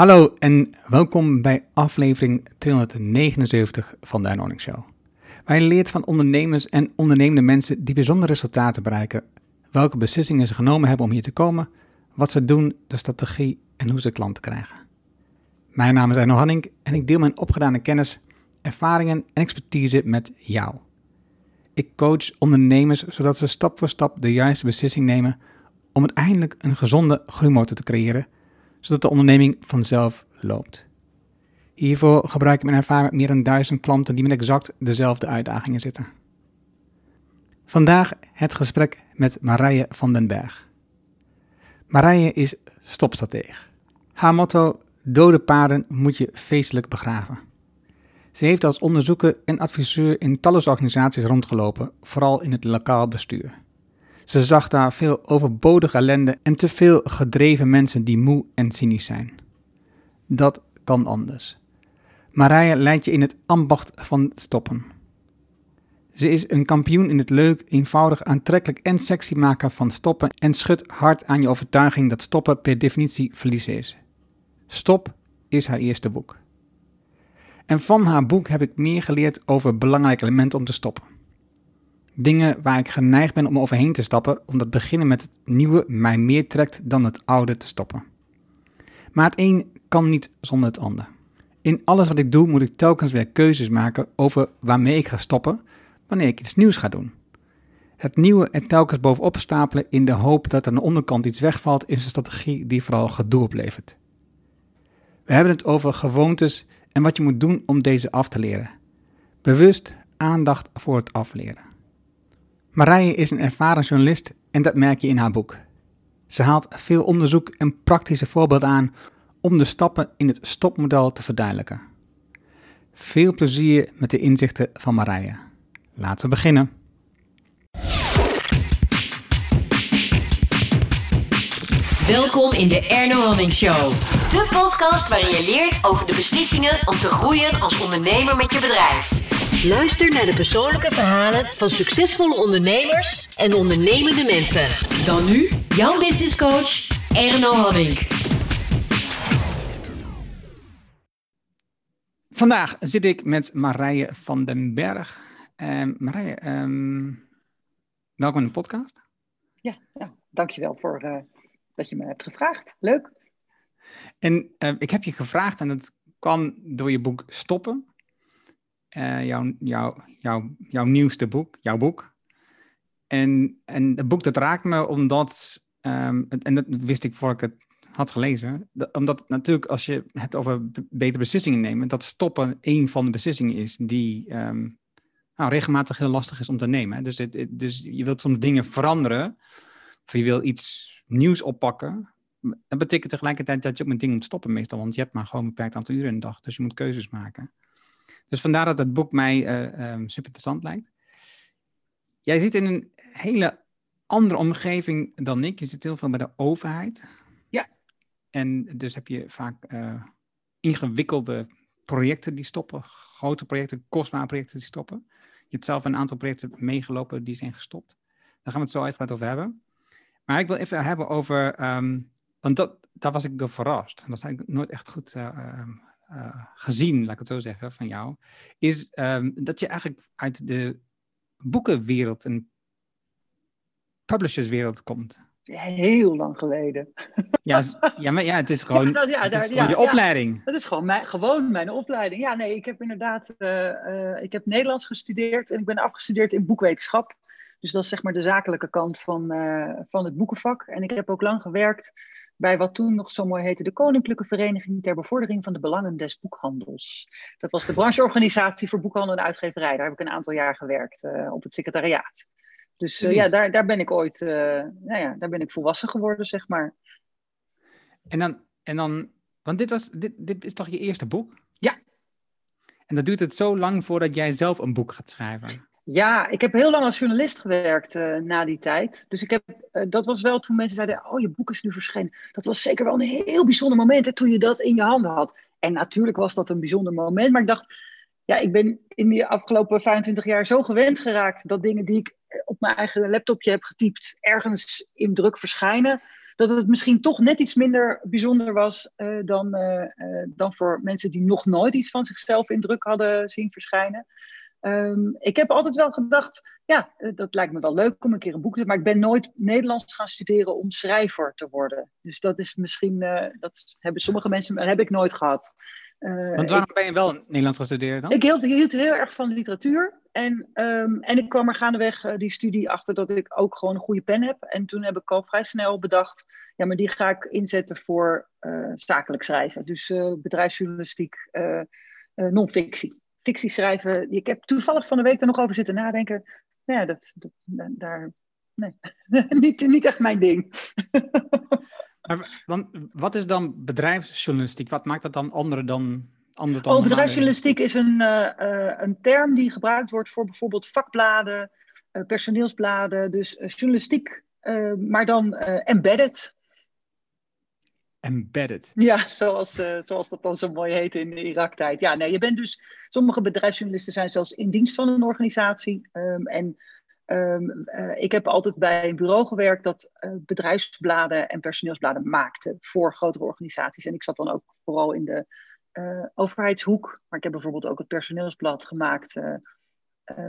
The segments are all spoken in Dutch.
Hallo en welkom bij aflevering 279 van de Earning Show. Je leert van ondernemers en ondernemende mensen die bijzondere resultaten bereiken, welke beslissingen ze genomen hebben om hier te komen, wat ze doen, de strategie en hoe ze klanten krijgen. Mijn naam is Arno Hanning en ik deel mijn opgedane kennis, ervaringen en expertise met jou. Ik coach ondernemers zodat ze stap voor stap de juiste beslissing nemen om uiteindelijk een gezonde groeimotor te creëren, zodat de onderneming vanzelf loopt. Hiervoor gebruik ik mijn ervaring met meer dan duizend klanten die met exact dezelfde uitdagingen zitten. Vandaag het gesprek met Marije van den Berg. Marije is stopstrateeg. Haar motto: dode paarden moet je feestelijk begraven. Ze heeft als onderzoeker en adviseur in talloze organisaties rondgelopen, vooral in het lokaal bestuur. Ze zag daar veel overbodige ellende en te veel gedreven mensen die moe en cynisch zijn. Dat kan anders. Marije leidt je in het ambacht van stoppen. Ze is een kampioen in het leuk, eenvoudig, aantrekkelijk en sexy maken van stoppen en schudt hard aan je overtuiging dat stoppen per definitie verliezen is. Stop is haar eerste boek. En van haar boek heb ik meer geleerd over belangrijke elementen om te stoppen. Dingen waar ik geneigd ben om overheen te stappen, omdat beginnen met het nieuwe mij meer trekt dan het oude te stoppen. Maar het een kan niet zonder het ander. In alles wat ik doe moet ik telkens weer keuzes maken over waarmee ik ga stoppen wanneer ik iets nieuws ga doen. Het nieuwe er telkens bovenop stapelen in de hoop dat aan de onderkant iets wegvalt is een strategie die vooral gedoe oplevert. We hebben het over gewoontes en wat je moet doen om deze af te leren. Bewust aandacht voor het afleren. Marije is een ervaren journalist en dat merk je in haar boek. Ze haalt veel onderzoek en praktische voorbeelden aan om de stappen in het stopmodel te verduidelijken. Veel plezier met de inzichten van Marije. Laten we beginnen. Welkom in de Erno Hamming Show. De podcast waarin je leert over de beslissingen om te groeien als ondernemer met je bedrijf. Luister naar de persoonlijke verhalen van succesvolle ondernemers en ondernemende mensen. Dan nu jouw business coach Erno Hamming. Vandaag zit ik met Marije van den Berg. Um, Marije, um, welkom in de podcast. Ja, ja dankjewel voor uh, dat je me hebt gevraagd. Leuk. En uh, ik heb je gevraagd, en dat kwam door je boek Stoppen. Uh, jouw, jouw, jouw, nieuwste boek, jouw boek. En, en het boek dat raakt me omdat, um, en dat wist ik voor ik het had gelezen, dat, omdat natuurlijk als je het over betere beslissingen nemen, dat stoppen een van de beslissingen is die um, nou, regelmatig heel lastig is om te nemen. Dus, dus je wilt soms dingen veranderen, of je wil iets nieuws oppakken. Dat betekent tegelijkertijd dat je ook met dingen moet stoppen meestal, want je hebt maar gewoon een beperkt aantal uren in de dag, dus je moet keuzes maken. Dus vandaar dat het boek mij um, super interessant lijkt. Jij zit in een hele andere omgeving dan ik. Je zit heel veel bij de overheid. Ja. En dus heb je vaak uh, ingewikkelde projecten die stoppen, grote projecten, kostbare projecten die stoppen. Je hebt zelf een aantal projecten meegelopen die zijn gestopt. Daar gaan we het zo uitgebreid over hebben. Maar ik wil even hebben over, um, want dat, daar was ik door verrast. Dat heb ik nooit echt goed uh, uh, gezien, laat ik het zo zeggen, van jou. Is um, dat je eigenlijk uit de boekenwereld en publisherswereld komt. Heel lang geleden. Ja, ja, maar ja, het is gewoon, ja, dat, ja, is gewoon je opleiding. dat is gewoon mijn, gewoon mijn opleiding. Ja, nee, ik heb inderdaad, uh, uh, ik heb Nederlands gestudeerd en ik ben afgestudeerd in boekwetenschap. Dus dat is zeg maar de zakelijke kant van, van het boekenvak. En ik heb ook lang gewerkt bij wat toen nog zo mooi heette de Koninklijke Vereniging ter Bevordering van de Belangen des Boekhandels. Dat was de brancheorganisatie voor boekhandel en uitgeverij. Daar heb ik een aantal jaar gewerkt uh, op het secretariaat. Dus uh, ja, daar, daar ben ik ooit, nou ja, daar ben ik volwassen geworden, zeg maar. En dan, en dan want dit, was, dit, dit is toch je eerste boek? Ja. En dat duurt het zo lang voordat jij zelf een boek gaat schrijven? Ja, ik heb heel lang als journalist gewerkt uh, na die tijd. Dus ik heb, uh, dat was wel toen mensen zeiden, oh je boek is nu verschenen. Dat was zeker wel een heel bijzonder moment hè, toen je dat in je handen had. En natuurlijk was dat een bijzonder moment. Maar ik dacht, ja, ik ben in die afgelopen 25 jaar zo gewend geraakt dat dingen die ik op mijn eigen laptopje heb getypt ergens in druk verschijnen. dat het misschien toch net iets minder bijzonder was dan, dan voor mensen die nog nooit iets van zichzelf in druk hadden zien verschijnen. Ehm, ik heb altijd wel gedacht, ja, dat lijkt me wel leuk om een keer een boek te maar ik ben nooit Nederlands gaan studeren om schrijver te worden. Dus dat is misschien, dat hebben sommige mensen, maar heb ik nooit gehad. Want waarom ben je wel Nederlands gaan studeren dan? Ik hield, hield heel erg van literatuur. En, um, en ik kwam er gaandeweg uh, die studie achter dat ik ook gewoon een goede pen heb. En toen heb ik al vrij snel bedacht, ja, maar die ga ik inzetten voor zakelijk schrijven. Dus bedrijfsjournalistiek, non-fictie. Fictie schrijven, ik heb toevallig van de week er nog over zitten nadenken. Nou ja, dat, dat, daar, nee, niet, niet echt mijn ding. maar, want wat is dan bedrijfsjournalistiek? Wat maakt dat dan andere dan Oh, bedrijfsjournalistiek is een, uh, een term die gebruikt wordt voor bijvoorbeeld vakbladen, uh, personeelsbladen. Dus journalistiek, maar dan embedded. Embedded. Ja, zoals, zoals dat dan zo mooi heet in de Irak-tijd. Ja, nee, je bent dus. Sommige bedrijfsjournalisten zijn zelfs in dienst van een organisatie. Um, en um, ik heb altijd bij een bureau gewerkt dat bedrijfsbladen en personeelsbladen maakte voor grotere organisaties. En ik zat dan ook vooral in de overheidshoek. Maar ik heb bijvoorbeeld ook het personeelsblad gemaakt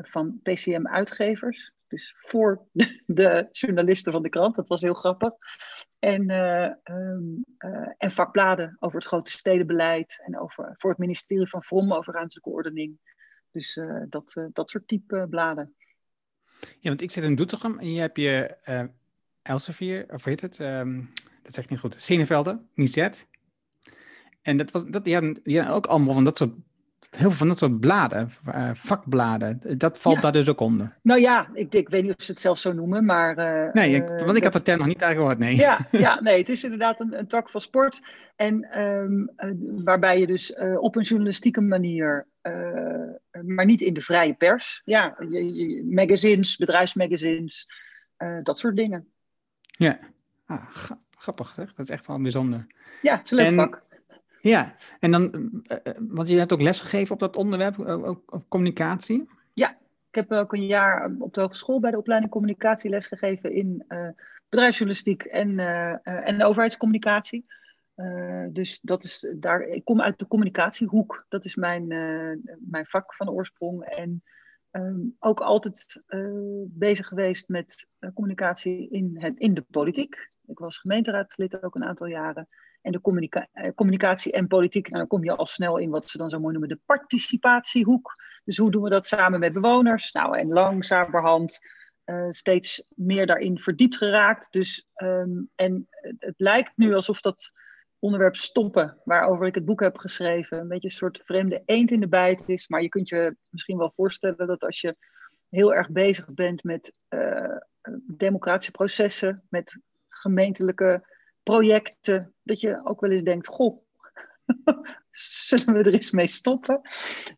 van PCM Uitgevers. Dus voor de, journalisten van de krant. Dat was heel grappig. En, um, en vakbladen over het grote stedenbeleid. En over, voor het ministerie van Vrom over ruimtelijke ordening. Dus dat, dat soort type bladen. Ja, want ik zit in Doetinchem en je hebt je Elsevier, of heet het? Um, dat zeg ik niet goed. Senevelde, Nizet. En dat was, dat, ja, ja, ook allemaal van dat soort, heel veel van dat soort bladen, uh, vakbladen. Dat valt daar dus ook onder. Nou ja, ik, ik weet niet of ze het zelf zo noemen, maar... Uh, nee, ik, want ik had de term nog niet gehoord, nee. Ja, ja, nee, het is inderdaad een, een tak van sport. En um, uh, waarbij je dus op een journalistieke manier, maar niet in de vrije pers, ja, je, je, magazines, bedrijfsmagazines, dat soort dingen. Ja, ah, grappig zeg, dat is echt wel bijzonder. Ja, het is een leuk en, vak. Ja, en dan, uh, want je hebt ook lesgegeven op dat onderwerp, op communicatie? Ja, ik heb ook een jaar op de hogeschool bij de opleiding communicatie lesgegeven in uh, bedrijfsjournalistiek en, en overheidscommunicatie. dus dat is daar, ik kom uit de communicatiehoek, dat is mijn, mijn vak van oorsprong. En um, ook altijd bezig geweest met communicatie in, het, in de politiek. Ik was gemeenteraadslid ook een aantal jaren. En de eh, communicatie en politiek, nou, dan kom je al snel in wat ze dan zo mooi noemen de participatiehoek. Dus hoe doen we dat samen met bewoners? Nou, en langzamerhand uh, steeds meer daarin verdiept geraakt. Dus, um, en het lijkt nu alsof dat onderwerp stoppen, waarover ik het boek heb geschreven, een beetje een soort vreemde eend in de bijt is. Maar je kunt je misschien wel voorstellen dat als je heel erg bezig bent met uh, democratische processen, met gemeentelijke projecten, dat je ook wel eens denkt, goh, zullen we er eens mee stoppen?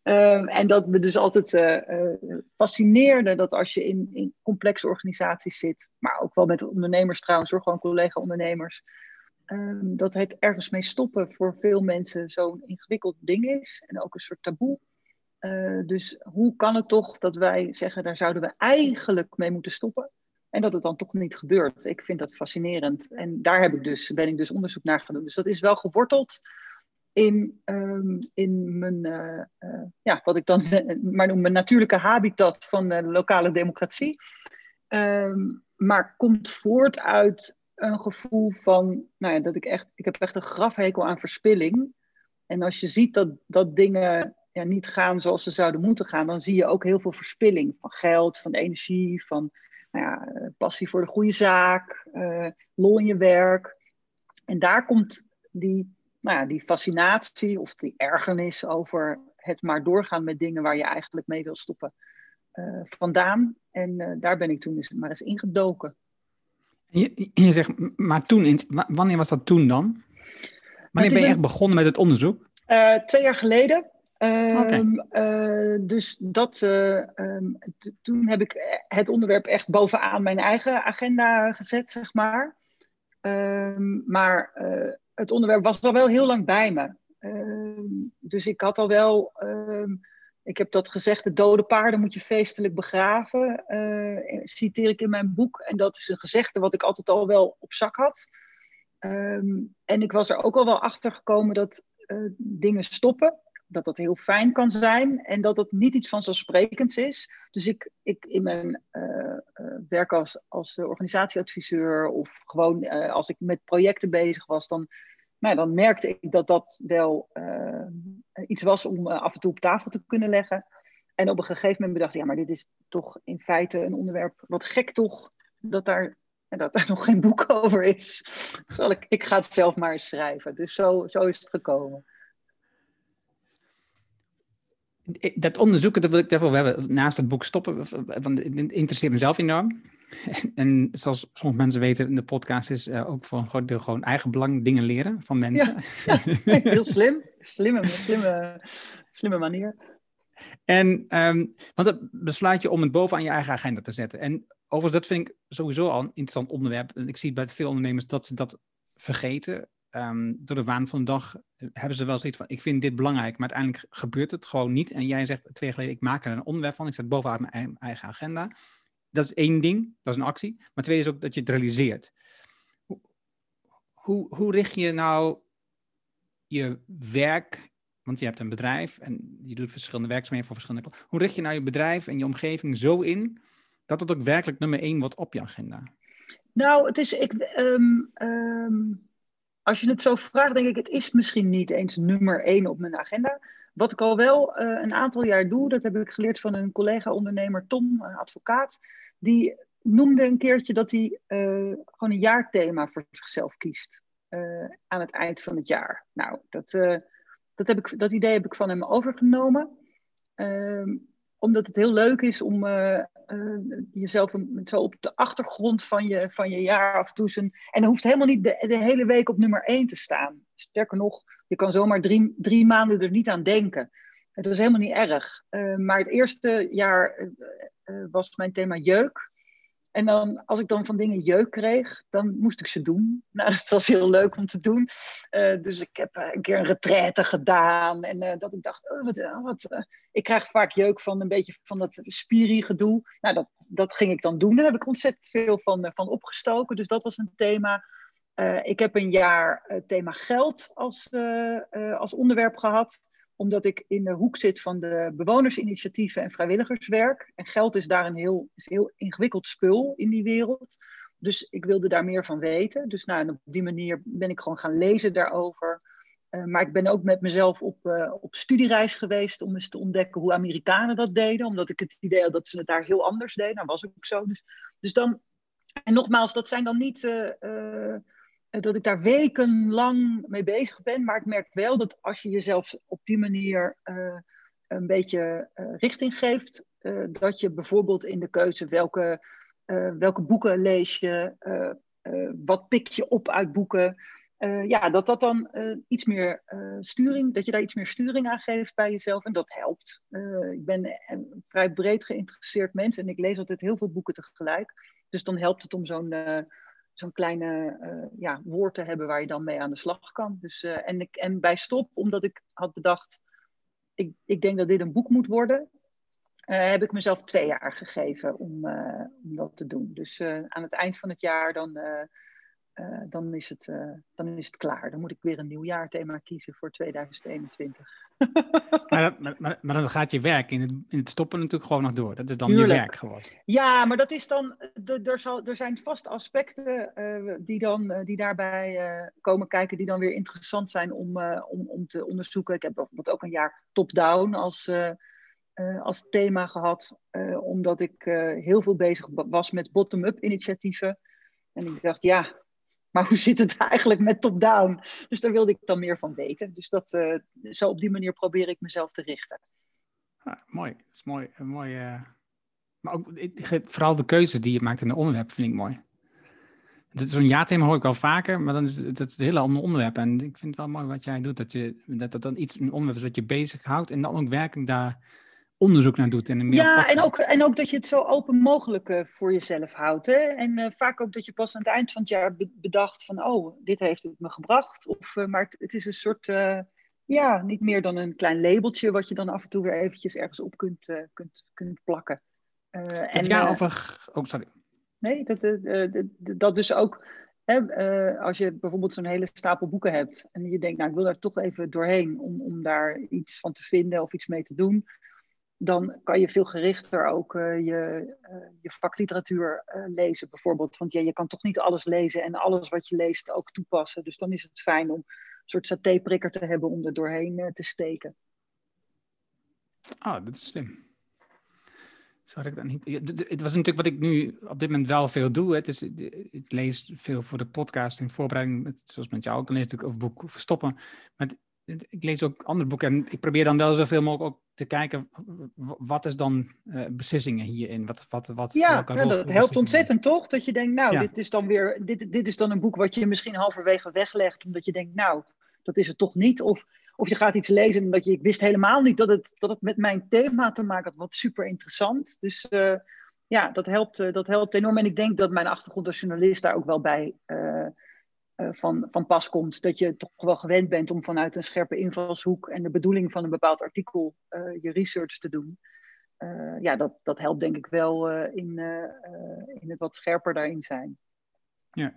Um, en dat me dus altijd uh, fascineerde dat als je in, complexe organisaties zit, maar ook wel met ondernemers trouwens, hoor, gewoon collega-ondernemers, um, dat het ergens mee stoppen voor veel mensen zo'n ingewikkeld ding is en ook een soort taboe. Uh, dus hoe kan het toch dat wij zeggen, daar zouden we eigenlijk mee moeten stoppen? En dat het dan toch niet gebeurt. Ik vind dat fascinerend. En daar heb ik dus, ben ik dus onderzoek naar gaan doen. Dus dat is wel geworteld in, um, in mijn, uh, uh, ja, wat ik dan maar noem, mijn natuurlijke habitat van de lokale democratie. Um, maar komt voort uit een gevoel van, nou ja, dat ik echt, ik heb echt een grafhekel aan verspilling. En als je ziet dat, dat dingen ja, niet gaan zoals ze zouden moeten gaan, dan zie je ook heel veel verspilling van geld, van energie, van nou ja, eh, passie voor de goede zaak, uh, lol in je werk. En daar komt die, nou ja, die fascinatie of die ergernis over het maar doorgaan met dingen waar je eigenlijk mee wil stoppen uh, vandaan. En daar ben ik toen dus maar eens ingedoken. Je, je zegt, maar toen, wanneer was dat toen dan? Wanneer ben je echt begonnen met het onderzoek? twee jaar geleden. Um, uh, dus dat, uh, um, toen heb ik het onderwerp echt bovenaan mijn eigen agenda gezet, zeg maar. Um, maar uh, het onderwerp was al wel heel lang bij me. dus ik had al wel, ik heb dat gezegd, de dode paarden moet je feestelijk begraven, citeer ik in mijn boek. En dat is een gezegde wat ik altijd al wel op zak had. Ehm, en ik was er ook al wel achter gekomen dat dingen stoppen dat dat heel fijn kan zijn en dat dat niet iets vanzelfsprekends is. Dus ik, ik in mijn uh, werk als, als organisatieadviseur of gewoon uh, als ik met projecten bezig was, dan, nou, dan merkte ik dat dat wel iets was om af en toe op tafel te kunnen leggen. En op een gegeven moment bedacht ik, ja, maar dit is toch in feite een onderwerp, wat gek toch, dat daar, dat daar nog geen boek over is. Zal ik, ik ga het zelf maar eens schrijven. Dus zo, zo is het gekomen dat onderzoeken, dat wil ik daarvoor hebben. Naast het boek stoppen, want het interesseert mezelf enorm. En zoals sommige mensen weten, in de podcast is uh, ook voor een groot deel gewoon eigen belang dingen leren van mensen. Ja, heel slim. Slimme, slimme, slimme manier. En, um, want het besluit je om het bovenaan je eigen agenda te zetten. En overigens, dat vind ik sowieso al een interessant onderwerp. Ik zie bij veel ondernemers dat ze dat vergeten. Ehm, door de waan van de dag eh, hebben ze wel zoiets van, ik vind dit belangrijk, maar uiteindelijk gebeurt het gewoon niet. En jij zegt twee jaar geleden, ik maak er een onderwerp van, ik zet bovenaan mijn eigen agenda. Dat is één ding, dat is een actie. Maar twee is ook dat je het realiseert. Hoe, hoe, richt je nou je werk, want je hebt een bedrijf en je doet verschillende werkzaamheden voor verschillende Hoe richt je nou je bedrijf en je omgeving zo in, dat het ook werkelijk nummer één wordt op je agenda? Nou, het is, ik, um, als je het zo vraagt, denk ik, het is misschien niet eens nummer één op mijn agenda. Wat ik al wel uh, een aantal jaar doe, dat heb ik geleerd van een collega-ondernemer, Tom, een advocaat. Die noemde een keertje dat hij uh, gewoon een jaarthema voor zichzelf kiest. Uh, aan het eind van het jaar. Nou, dat, dat, heb ik, dat idee heb ik van hem overgenomen. Ehm, omdat het heel leuk is om uh, jezelf zo op de achtergrond van je, van je jaar af te doen. En dan hoeft helemaal niet de, hele week op nummer één te staan. Sterker nog, je kan zomaar drie, drie maanden er niet aan denken. Het is helemaal niet erg. Uh, maar het eerste jaar was mijn thema jeuk. En dan, als ik dan van dingen jeuk kreeg, dan moest ik ze doen. Nou, dat was heel leuk om te doen. Uh, dus ik heb een keer een retraite gedaan. En uh, dat ik dacht, oh, wat, wat ik krijg vaak jeuk van een beetje van dat spiri-gedoe. Nou, dat, dat ging ik dan doen. Daar heb ik ontzettend veel van, van opgestoken. Dus dat was een thema. ik heb een jaar thema geld als, als onderwerp gehad omdat ik in de hoek zit van de bewonersinitiatieven en vrijwilligerswerk. En geld is daar een heel, is heel ingewikkeld spul in die wereld. Dus ik wilde daar meer van weten. Dus nou, op die manier ben ik gewoon gaan lezen daarover. Uh, maar ik ben ook met mezelf op, uh, op studiereis geweest om eens te ontdekken hoe Amerikanen dat deden. Omdat ik het idee had dat ze het daar heel anders deden. Nou was ook zo. Dus, dus dan, en nogmaals, dat zijn dan niet eh, dat ik daar wekenlang mee bezig ben. Maar ik merk wel dat als je jezelf op die manier uh, een beetje uh, richting geeft, dat je bijvoorbeeld in de keuze welke, welke boeken lees je, wat pik je op uit boeken. ja, dat dat dan iets meer sturing, dat je daar iets meer sturing aan geeft bij jezelf en dat helpt. ik ben een vrij breed geïnteresseerd mens en ik lees altijd heel veel boeken tegelijk. Dus dan helpt het om zo'n zo'n kleine uh, ja, woord te hebben waar je dan mee aan de slag kan. Dus, uh, en, ik, en bij stop, omdat ik had bedacht, ik, ik denk dat dit een boek moet worden, uh, heb ik mezelf twee jaar gegeven om, om dat te doen. Dus aan het eind van het jaar dan, dan, is het, dan is het klaar. Dan moet ik weer een nieuw jaarthema kiezen voor 2021. maar, maar, maar, maar, dan gaat je werk in het, in het stoppen natuurlijk gewoon nog door. Dat is dan Tuurlijk. je werk geworden. Ja, maar dat is dan. Er, zal, er zijn vaste aspecten uh, die, dan, die daarbij komen kijken, die dan weer interessant zijn om, om, om te onderzoeken. Ik heb bijvoorbeeld ook een jaar top-down als, als thema gehad, omdat ik heel veel bezig was met bottom-up initiatieven. En ik dacht, ja, maar hoe zit het eigenlijk met top-down? Dus daar wilde ik dan meer van weten. Dus dat, uh, zo op die manier probeer ik mezelf te richten. Ah, mooi, dat is mooi. mooi uh... Maar ook vooral de keuze die je maakt in de onderwerp vind ik mooi. Zo'n ja-thema hoor ik wel vaker, maar dan is dat is een hele ander onderwerp. En ik vind het wel mooi wat jij doet, dat, je, dat dat dan iets, een onderwerp is wat je bezighoudt en dan ook werkelijk daar onderzoek naar doet. En een ja, en ook, en ook dat je het zo open mogelijk uh, voor jezelf houdt. Hè? En uh, vaak ook dat je pas aan het eind van het jaar bedacht van, oh, dit heeft het me gebracht. Of, uh, maar het, is een soort, ja, niet meer dan een klein labeltje wat je dan af en toe weer eventjes ergens op kunt, kunt, kunt plakken. en, ja, over... Oh, sorry. Nee, dat, dat dus ook hè, eh, als je bijvoorbeeld zo'n hele stapel boeken hebt en je denkt, nou ik wil daar toch even doorheen om, om daar iets van te vinden of iets mee te doen, dan kan je veel gerichter ook uh, je, uh, je vakliteratuur lezen bijvoorbeeld. Want ja, je kan toch niet alles lezen en alles wat je leest ook toepassen. Dus dan is het fijn om een soort satéprikker te hebben om er doorheen te steken. Ah, dat is slim. Zou ik dan niet... Het was natuurlijk wat ik nu op dit moment wel veel doe. Hè. Dus ik lees veel voor de podcast in voorbereiding, zoals met jou ook. Dan lees ik over boek Verstoppen. Maar ik lees ook andere boeken en ik probeer dan wel zoveel mogelijk te kijken, wat is dan uh, beslissingen hierin? Wat, wat, wat, ja, ja dat helpt ontzettend toch? Dat je denkt, nou, dit is dan weer, dit, dit is dan een boek wat je misschien halverwege weglegt, omdat je denkt, nou, dat is het toch niet. Of of je gaat iets lezen en dat je, ik wist helemaal niet dat het, dat het met mijn thema te maken had. Wat super interessant. Dus uh, ja, dat helpt, uh, dat helpt enorm. En ik denk dat mijn achtergrond als journalist daar ook wel bij van, van pas komt. Dat je toch wel gewend bent om vanuit een scherpe invalshoek en de bedoeling van een bepaald artikel je research te doen. ja, dat, dat helpt denk ik wel in, in het wat scherper daarin zijn. Ja.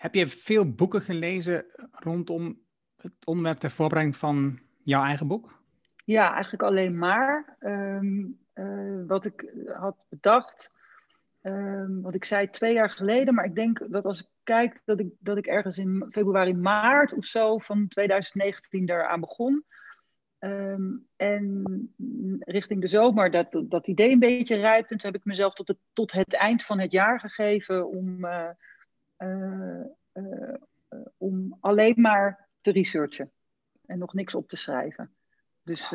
Heb je veel boeken gelezen rondom het onderwerp ter voorbereiding van jouw eigen boek? Ja, eigenlijk alleen maar. Ehm, eh, wat ik had bedacht, um, wat ik zei twee jaar geleden, maar ik denk dat als ik kijk dat ik, dat ik ergens in februari, maart of zo van 2019 daaraan begon. Um, en richting de zomer dat, dat idee een beetje rijpt. En toen heb ik mezelf tot het, tot het eind van het jaar gegeven om, uh, uh, uh, om alleen maar te researchen en nog niks op te schrijven. Dus,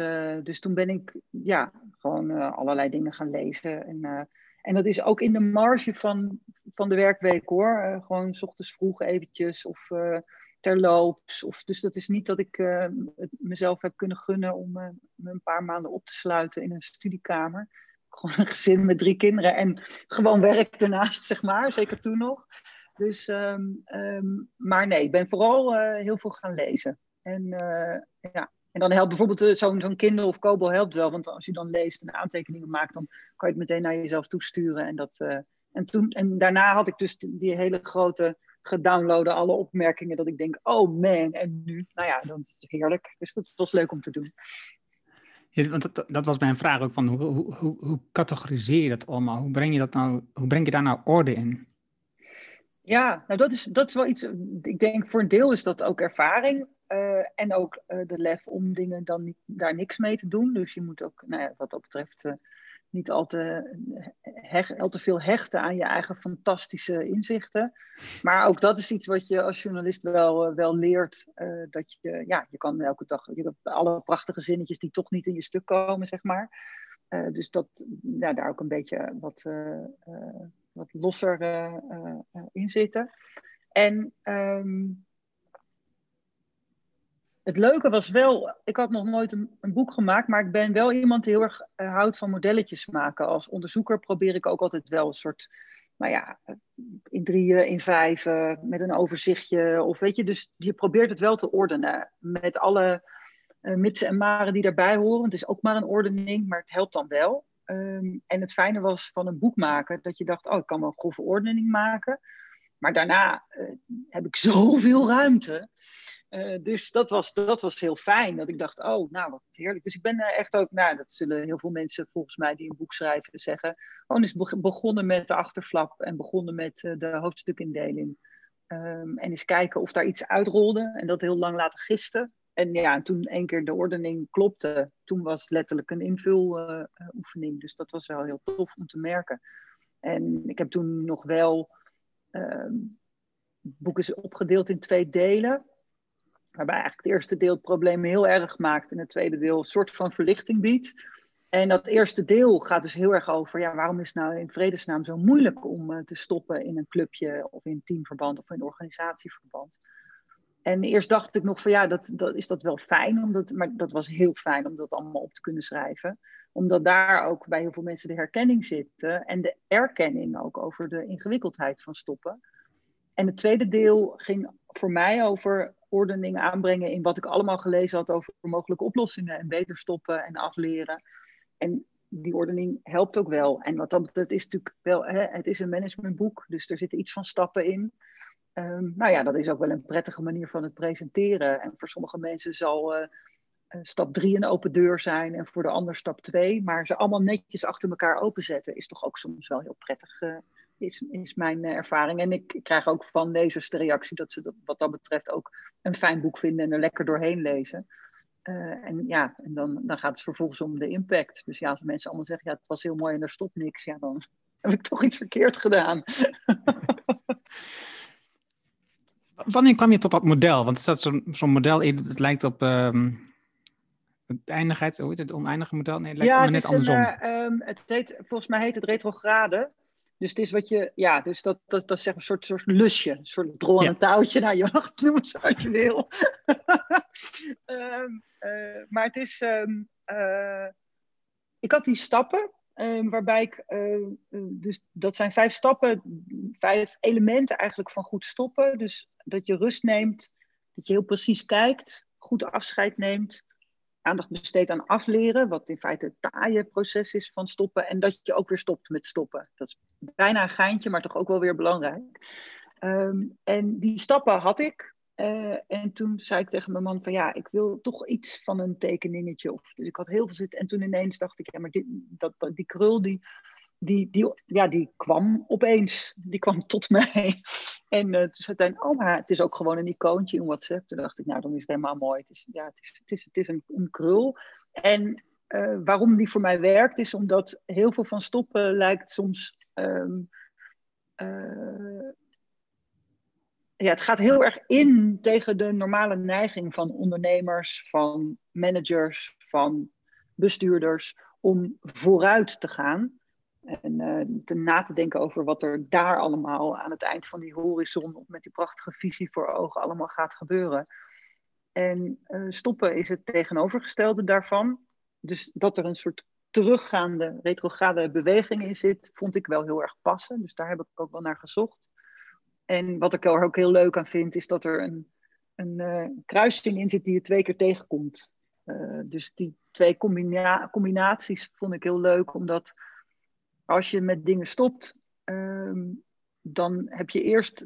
dus toen ben ik ja, gewoon allerlei dingen gaan lezen. En, en dat is ook in de marge van, van de werkweek hoor. gewoon s ochtends vroeg eventjes of terloops. Of, dus dat is niet dat ik het mezelf heb kunnen gunnen om me een paar maanden op te sluiten in een studiekamer. Gewoon een gezin met drie kinderen en gewoon werk ernaast, zeg maar. Zeker toen nog. Dus, um, um, maar nee, ik ben vooral uh, heel veel gaan lezen. En, uh, ja. En dan helpt bijvoorbeeld uh, zo'n zo'n Kindle of Kobo helpt wel. Want als je dan leest en aantekeningen maakt, dan kan je het meteen naar jezelf toesturen. En, dat, en, toen, en daarna had ik dus die hele grote gedownloade alle opmerkingen. Dat ik denk, oh man, en nu? Nou ja, dan is het heerlijk. Dus dat was leuk om te doen. Ja, want dat, dat, was mijn vraag ook van hoe, hoe, hoe, hoe categoriseer je dat allemaal? Hoe breng je dat nou, hoe breng je daar nou orde in? Ja, nou dat is, dat is wel iets. Ik denk voor een deel is dat ook ervaring. Uh, en ook uh, de lef om dingen dan daar niks mee te doen. Dus je moet ook, nou ja, wat dat betreft, uh, niet al te, te veel hechten aan je eigen fantastische inzichten. Maar ook dat is iets wat je als journalist wel, wel leert. dat je, ja, je kan elke dag, alle prachtige zinnetjes die toch niet in je stuk komen, zeg maar. dus dat, ja, daar ook een beetje wat wat losser in zitten. En um, het leuke was wel, ik had nog nooit een, boek gemaakt, maar ik ben wel iemand die heel erg uh, houdt van modelletjes maken. Als onderzoeker probeer ik ook altijd wel een soort, nou ja, in drieën, in vijven, met een overzichtje. Of weet je, dus je probeert het wel te ordenen met alle uh, mitsen en maren die daarbij horen. Het is ook maar een ordening, maar het helpt dan wel. Um, en het fijne was van een boek maken dat je dacht, oh, ik kan wel een grove ordening maken. Maar daarna heb ik zoveel ruimte. Uh, dus dat was, dat was heel fijn. Dat ik dacht, oh, nou, wat heerlijk. Dus ik ben uh, echt ook, nou, dat zullen heel veel mensen volgens mij die een boek schrijven zeggen. Gewoon is begonnen met de achterflap en begonnen met de hoofdstukindeling. Um, en eens kijken of daar iets uitrolde. En dat heel lang laten en ja, toen één keer de ordening klopte, toen was het letterlijk een invuloefening. Uh, dus dat was wel heel tof om te merken. En ik heb toen nog wel. Uh, het boek is opgedeeld in twee delen. Waarbij eigenlijk het eerste deel het probleem heel erg maakt. En het tweede deel een soort van verlichting biedt. En dat eerste deel gaat dus heel erg over, ja, waarom is het nou in vredesnaam zo moeilijk om uh, te stoppen in een clubje of in teamverband of in organisatieverband? En eerst dacht ik nog van ja, dat, dat, is dat wel fijn, omdat, maar dat was heel fijn om dat allemaal op te kunnen schrijven. Omdat daar ook bij heel veel mensen de herkenning zit en de erkenning ook over de ingewikkeldheid van stoppen. En het tweede deel ging voor mij over ordening aanbrengen in wat ik allemaal gelezen had over mogelijke oplossingen en beter stoppen en afleren. En die ordening helpt ook wel. En wat dat het is natuurlijk wel, hè, het is een managementboek, dus er zitten iets van stappen in. Um, nou ja, dat is ook wel een prettige manier van het presenteren. En voor sommige mensen zal uh, stap drie een open deur zijn en voor de ander stap twee. Maar ze allemaal netjes achter elkaar openzetten is toch ook soms wel heel prettig, uh, is, is mijn ervaring. En ik, krijg ook van lezers de reactie dat ze dat, wat dat betreft ook een fijn boek vinden en er lekker doorheen lezen. Uh, en ja, en dan, dan gaat het vervolgens om de impact. Dus ja, als mensen allemaal zeggen, ja, het was heel mooi en er stopt niks, ja, dan heb ik toch iets verkeerd gedaan. Wanneer kwam je tot dat model? Want staat zo'n zo'n model in, het lijkt op um, het eindigheid, hoe heet het, oneindige model? Nee, het lijkt ja, net het andersom. Een, uh, um, het heet, volgens mij heet het retrograde. Dus het is wat je, ja, dus dat, dat, dat is zeg een soort, soort lusje, een soort drol aan Ja. een touwtje. Nou, je mag het noemen zoals je wil. Ehm, eh, maar het is, ehm, eh, ik had die stappen, ehm, waarbij ik, eh, dus dat zijn vijf stappen, vijf elementen eigenlijk van goed stoppen. Dus dat je rust neemt, dat je heel precies kijkt, goed afscheid neemt, aandacht besteedt aan afleren, wat in feite het taaie proces is van stoppen. En dat je ook weer stopt met stoppen. Dat is bijna een geintje, maar toch ook wel weer belangrijk. Ehm, en die stappen had ik. Eh, en toen zei ik tegen mijn man van ja, ik wil toch iets van een tekeningetje. Of, dus ik had heel veel zitten. En toen ineens dacht ik, ja, maar dit, dat, die krul die, die, die, ja, die kwam opeens. Die kwam tot mij. En uh, toen zei hij, oh, maar het is ook gewoon een icoontje in WhatsApp. Toen dacht ik, nou, dan is het helemaal mooi. Het is, ja, het is, het is, het is een, een krul. En uh, waarom die voor mij werkt, is omdat heel veel van stoppen lijkt soms. Um, uh, ja, het gaat heel erg in tegen de normale neiging van ondernemers, van managers, van bestuurders om vooruit te gaan. En uh, te na te denken over wat er daar allemaal aan het eind van die horizon, met die prachtige visie voor ogen, allemaal gaat gebeuren. En uh, stoppen is het tegenovergestelde daarvan. Dus dat er een soort teruggaande, retrograde beweging in zit, vond ik wel heel erg passen. Dus daar heb ik ook wel naar gezocht. En wat ik er ook heel leuk aan vind, is dat er een, een uh, kruising in zit die je twee keer tegenkomt. Dus die twee combina combinaties vond ik heel leuk, omdat als je met dingen stopt, um, dan heb je eerst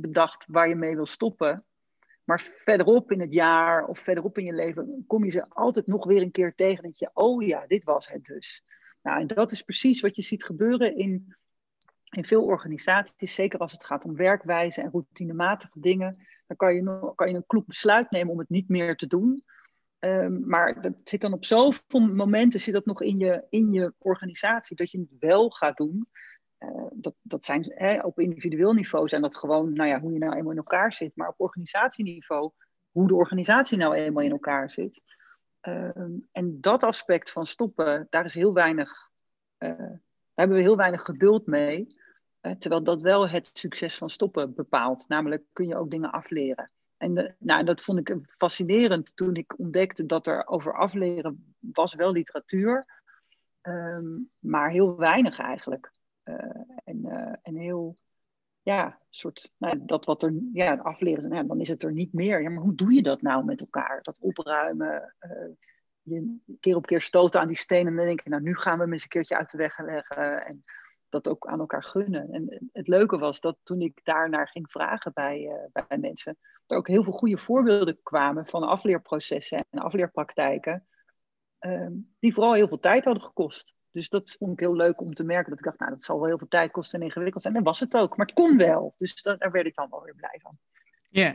bedacht waar je mee wil stoppen. Maar verderop in het jaar of verderop in je leven kom je ze altijd nog weer een keer tegen. Dat je, oh ja, dit was het dus. Nou, en dat is precies wat je ziet gebeuren in, in veel organisaties. Zeker als het gaat om werkwijze en routinematige dingen. Dan kan je, kan je een kloek besluit nemen om het niet meer te doen. Um, maar dat zit dan op zoveel momenten zit dat nog in je, in je organisatie dat je het wel gaat doen. Uh, dat, dat zijn hè, op individueel niveau zijn dat gewoon, nou ja, hoe je nou eenmaal in elkaar zit. Maar op organisatieniveau, hoe de organisatie nou eenmaal in elkaar zit. Um, en dat aspect van stoppen, daar is heel weinig, uh, daar hebben we heel weinig geduld mee. Uh, terwijl dat wel het succes van stoppen bepaalt. Namelijk kun je ook dingen afleren. En nou, dat vond ik fascinerend toen ik ontdekte dat er over afleren was wel literatuur, um, maar heel weinig eigenlijk. Uh, en, uh, en heel, ja, soort, nou, dat wat er, ja, afleren, nou, dan is het er niet meer. Ja, maar hoe doe je dat nou met elkaar? Dat opruimen, uh, je keer op keer stoten aan die stenen en dan denk je, nou, nu gaan we hem eens een keertje uit de weg leggen. En dat ook aan elkaar gunnen. En het leuke was dat toen ik daarnaar ging vragen bij, uh, bij mensen, er ook heel veel goede voorbeelden kwamen van afleerprocessen en afleerpraktijken, um, die vooral heel veel tijd hadden gekost. Dus dat vond ik heel leuk om te merken. Dat ik dacht, nou, dat zal wel heel veel tijd kosten en ingewikkeld zijn. En was het ook. Maar het kon wel. Dus dat, daar werd ik dan wel weer blij van. Ja. Yeah.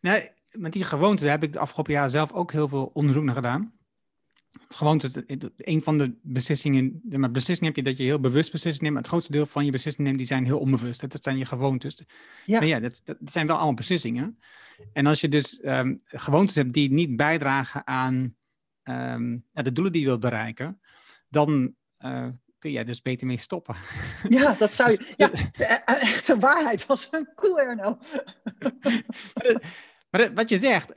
Nou, met die gewoontes heb ik de afgelopen jaren zelf ook heel veel onderzoek naar gedaan. Gewoontes, een van de beslissingen, de beslissingen heb je dat je heel bewust beslissingen neemt, maar het grootste deel van je beslissingen neemt, die zijn heel onbewust. Dat zijn je gewoontes. Ja. Maar ja, dat, dat zijn wel allemaal beslissingen. En als je dus um, gewoontes hebt die niet bijdragen aan um, ja, de doelen die je wilt bereiken, dan uh, kun je dus beter mee stoppen. Ja, dat zou je. Ja, het is echt een waarheid. Was een cool, Erno. maar, maar wat je zegt,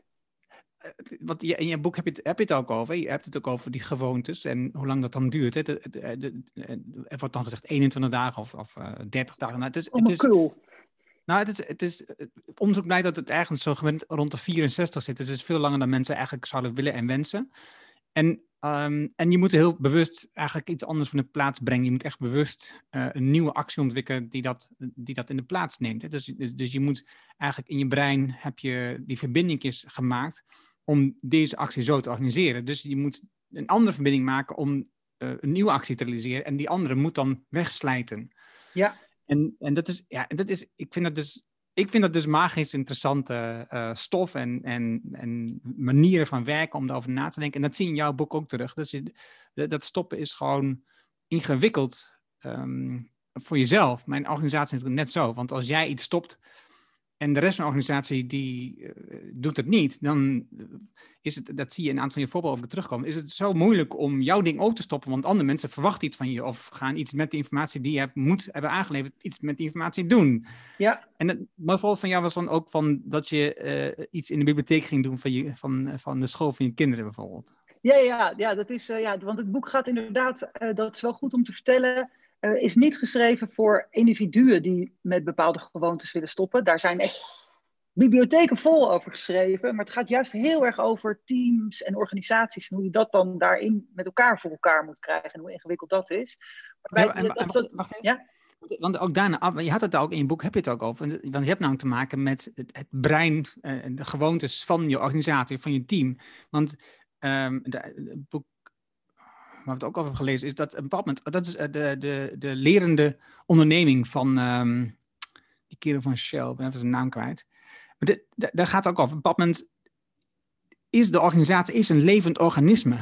want in je boek heb je, het, heb je het ook over. Je hebt het ook over die gewoontes en hoe lang dat dan duurt. Hè? De, de, de, er wordt dan gezegd 21 dagen of, of uh, 30 dagen. Nou, het is, het is. Nou, het is, het is, onderzoek blijkt dat het ergens zo rond de 64 zit. Dus het is veel langer dan mensen eigenlijk zouden willen en wensen. En Ehm, en je moet heel bewust eigenlijk iets anders van de plaats brengen. Je moet echt bewust eh, een nieuwe actie ontwikkelen die dat, die dat in de plaats neemt. Dus, dus, dus, je moet eigenlijk in je brein heb je die verbinding is gemaakt om deze actie zo te organiseren. Dus je moet een andere verbinding maken om uh, een nieuwe actie te realiseren. En die andere moet dan wegslijten. Ja. En, en dat is, ja, dat is, ik vind dat dus ik vind dat dus magisch interessante uh, stof en, en, en manieren van werken om daarover na te denken. En dat zie je in jouw boek ook terug. Dus dat stoppen is gewoon ingewikkeld um, voor jezelf. Mijn organisatie is net zo. Want als jij iets stopt, en de rest van de organisatie die uh, doet het niet, dan is het, dat zie je in een aantal van je voorbeelden over terugkomen, is het zo moeilijk om jouw ding ook te stoppen, want andere mensen verwachten iets van je of gaan iets met de informatie die je hebt, moet hebben aangeleverd, iets met die informatie doen. Ja. En het voorbeeld van jou was dan ook van dat je uh, iets in de bibliotheek ging doen van, je, van, van de school van je kinderen bijvoorbeeld. Ja, ja, ja, dat is, uh, ja want het boek gaat inderdaad, dat is wel goed om te vertellen, uh, is niet geschreven voor individuen die met bepaalde gewoontes willen stoppen. Daar zijn echt bibliotheken vol over geschreven. Maar het gaat juist heel erg over teams en organisaties. En hoe je dat dan daarin met elkaar voor elkaar moet krijgen. En hoe ingewikkeld dat is. Ja, en, dat, dat, wacht, ja? Want ook daarna, je had het ook in je boek, heb je het ook over. Want je hebt namelijk te maken met het, het brein en de gewoontes van je organisatie, van je team. Want um, het boek waar we het ook over gelezen, is dat een bepaald moment, dat is de, de, de lerende onderneming van um, die kerel van Shell, ik ben even zijn naam kwijt. Maar dit, daar gaat het ook over. Op een bepaald moment is de organisatie is een levend organisme.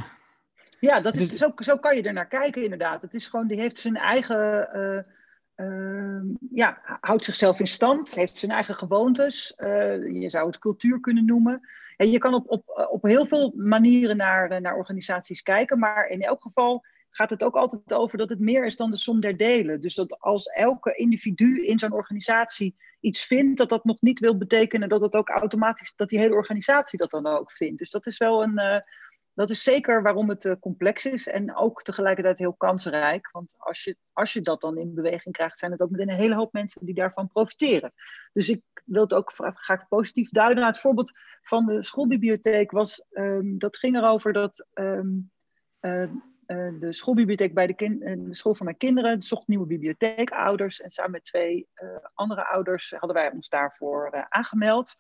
Ja, dat is, zo, zo kan je er naar kijken inderdaad. Het is gewoon, die heeft zijn eigen, uh, uh, ja, houdt zichzelf in stand, heeft zijn eigen gewoontes. Uh, je zou het cultuur kunnen noemen. Je kan op, op, op heel veel manieren naar, naar organisaties kijken, maar in elk geval gaat het ook altijd over dat het meer is dan de som der delen. Dus dat als elke individu in zo'n organisatie iets vindt, dat dat nog niet wil betekenen dat het ook automatisch, dat die hele organisatie dat dan ook vindt. Dus dat is wel een, uh, dat is zeker waarom het uh, complex is en ook tegelijkertijd heel kansrijk. Want als je, als je dat dan in beweging krijgt, zijn het ook meteen een hele hoop mensen die daarvan profiteren. Dus ik wil het ook graag positief duiden. Nou, het voorbeeld van de schoolbibliotheek was, um, dat ging erover dat um, uh, uh, de schoolbibliotheek bij de, de, school van mijn kinderen zocht nieuwe bibliotheekouders. En samen met twee andere ouders hadden wij ons daarvoor aangemeld.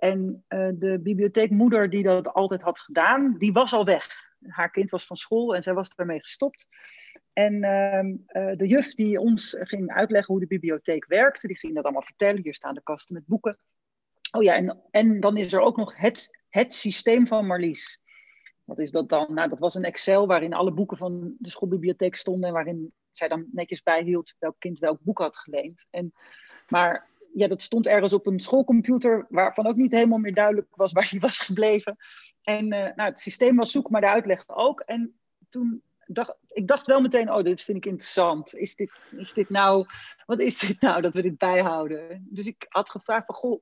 En de bibliotheekmoeder die dat altijd had gedaan, die was al weg. Haar kind was van school en zij was daarmee gestopt. En ehm, de juf die ons ging uitleggen hoe de bibliotheek werkte, die ging dat allemaal vertellen. Hier staan de kasten met boeken. Oh ja, en, en dan is er ook nog het, het systeem van Marlies. Wat is dat dan? Nou, dat was een Excel waarin alle boeken van de schoolbibliotheek stonden en waarin zij dan netjes bijhield welk kind welk boek had geleend. En, maar ja, dat stond ergens op een schoolcomputer waarvan ook niet helemaal meer duidelijk was waar hij was gebleven. En uh, nou, het systeem was zoek, maar de uitleg ook. En toen dacht ik dacht wel meteen, oh, dit vind ik interessant. Is dit, is dit nou, wat is dit nou dat we dit bijhouden? Dus ik had gevraagd van, goh,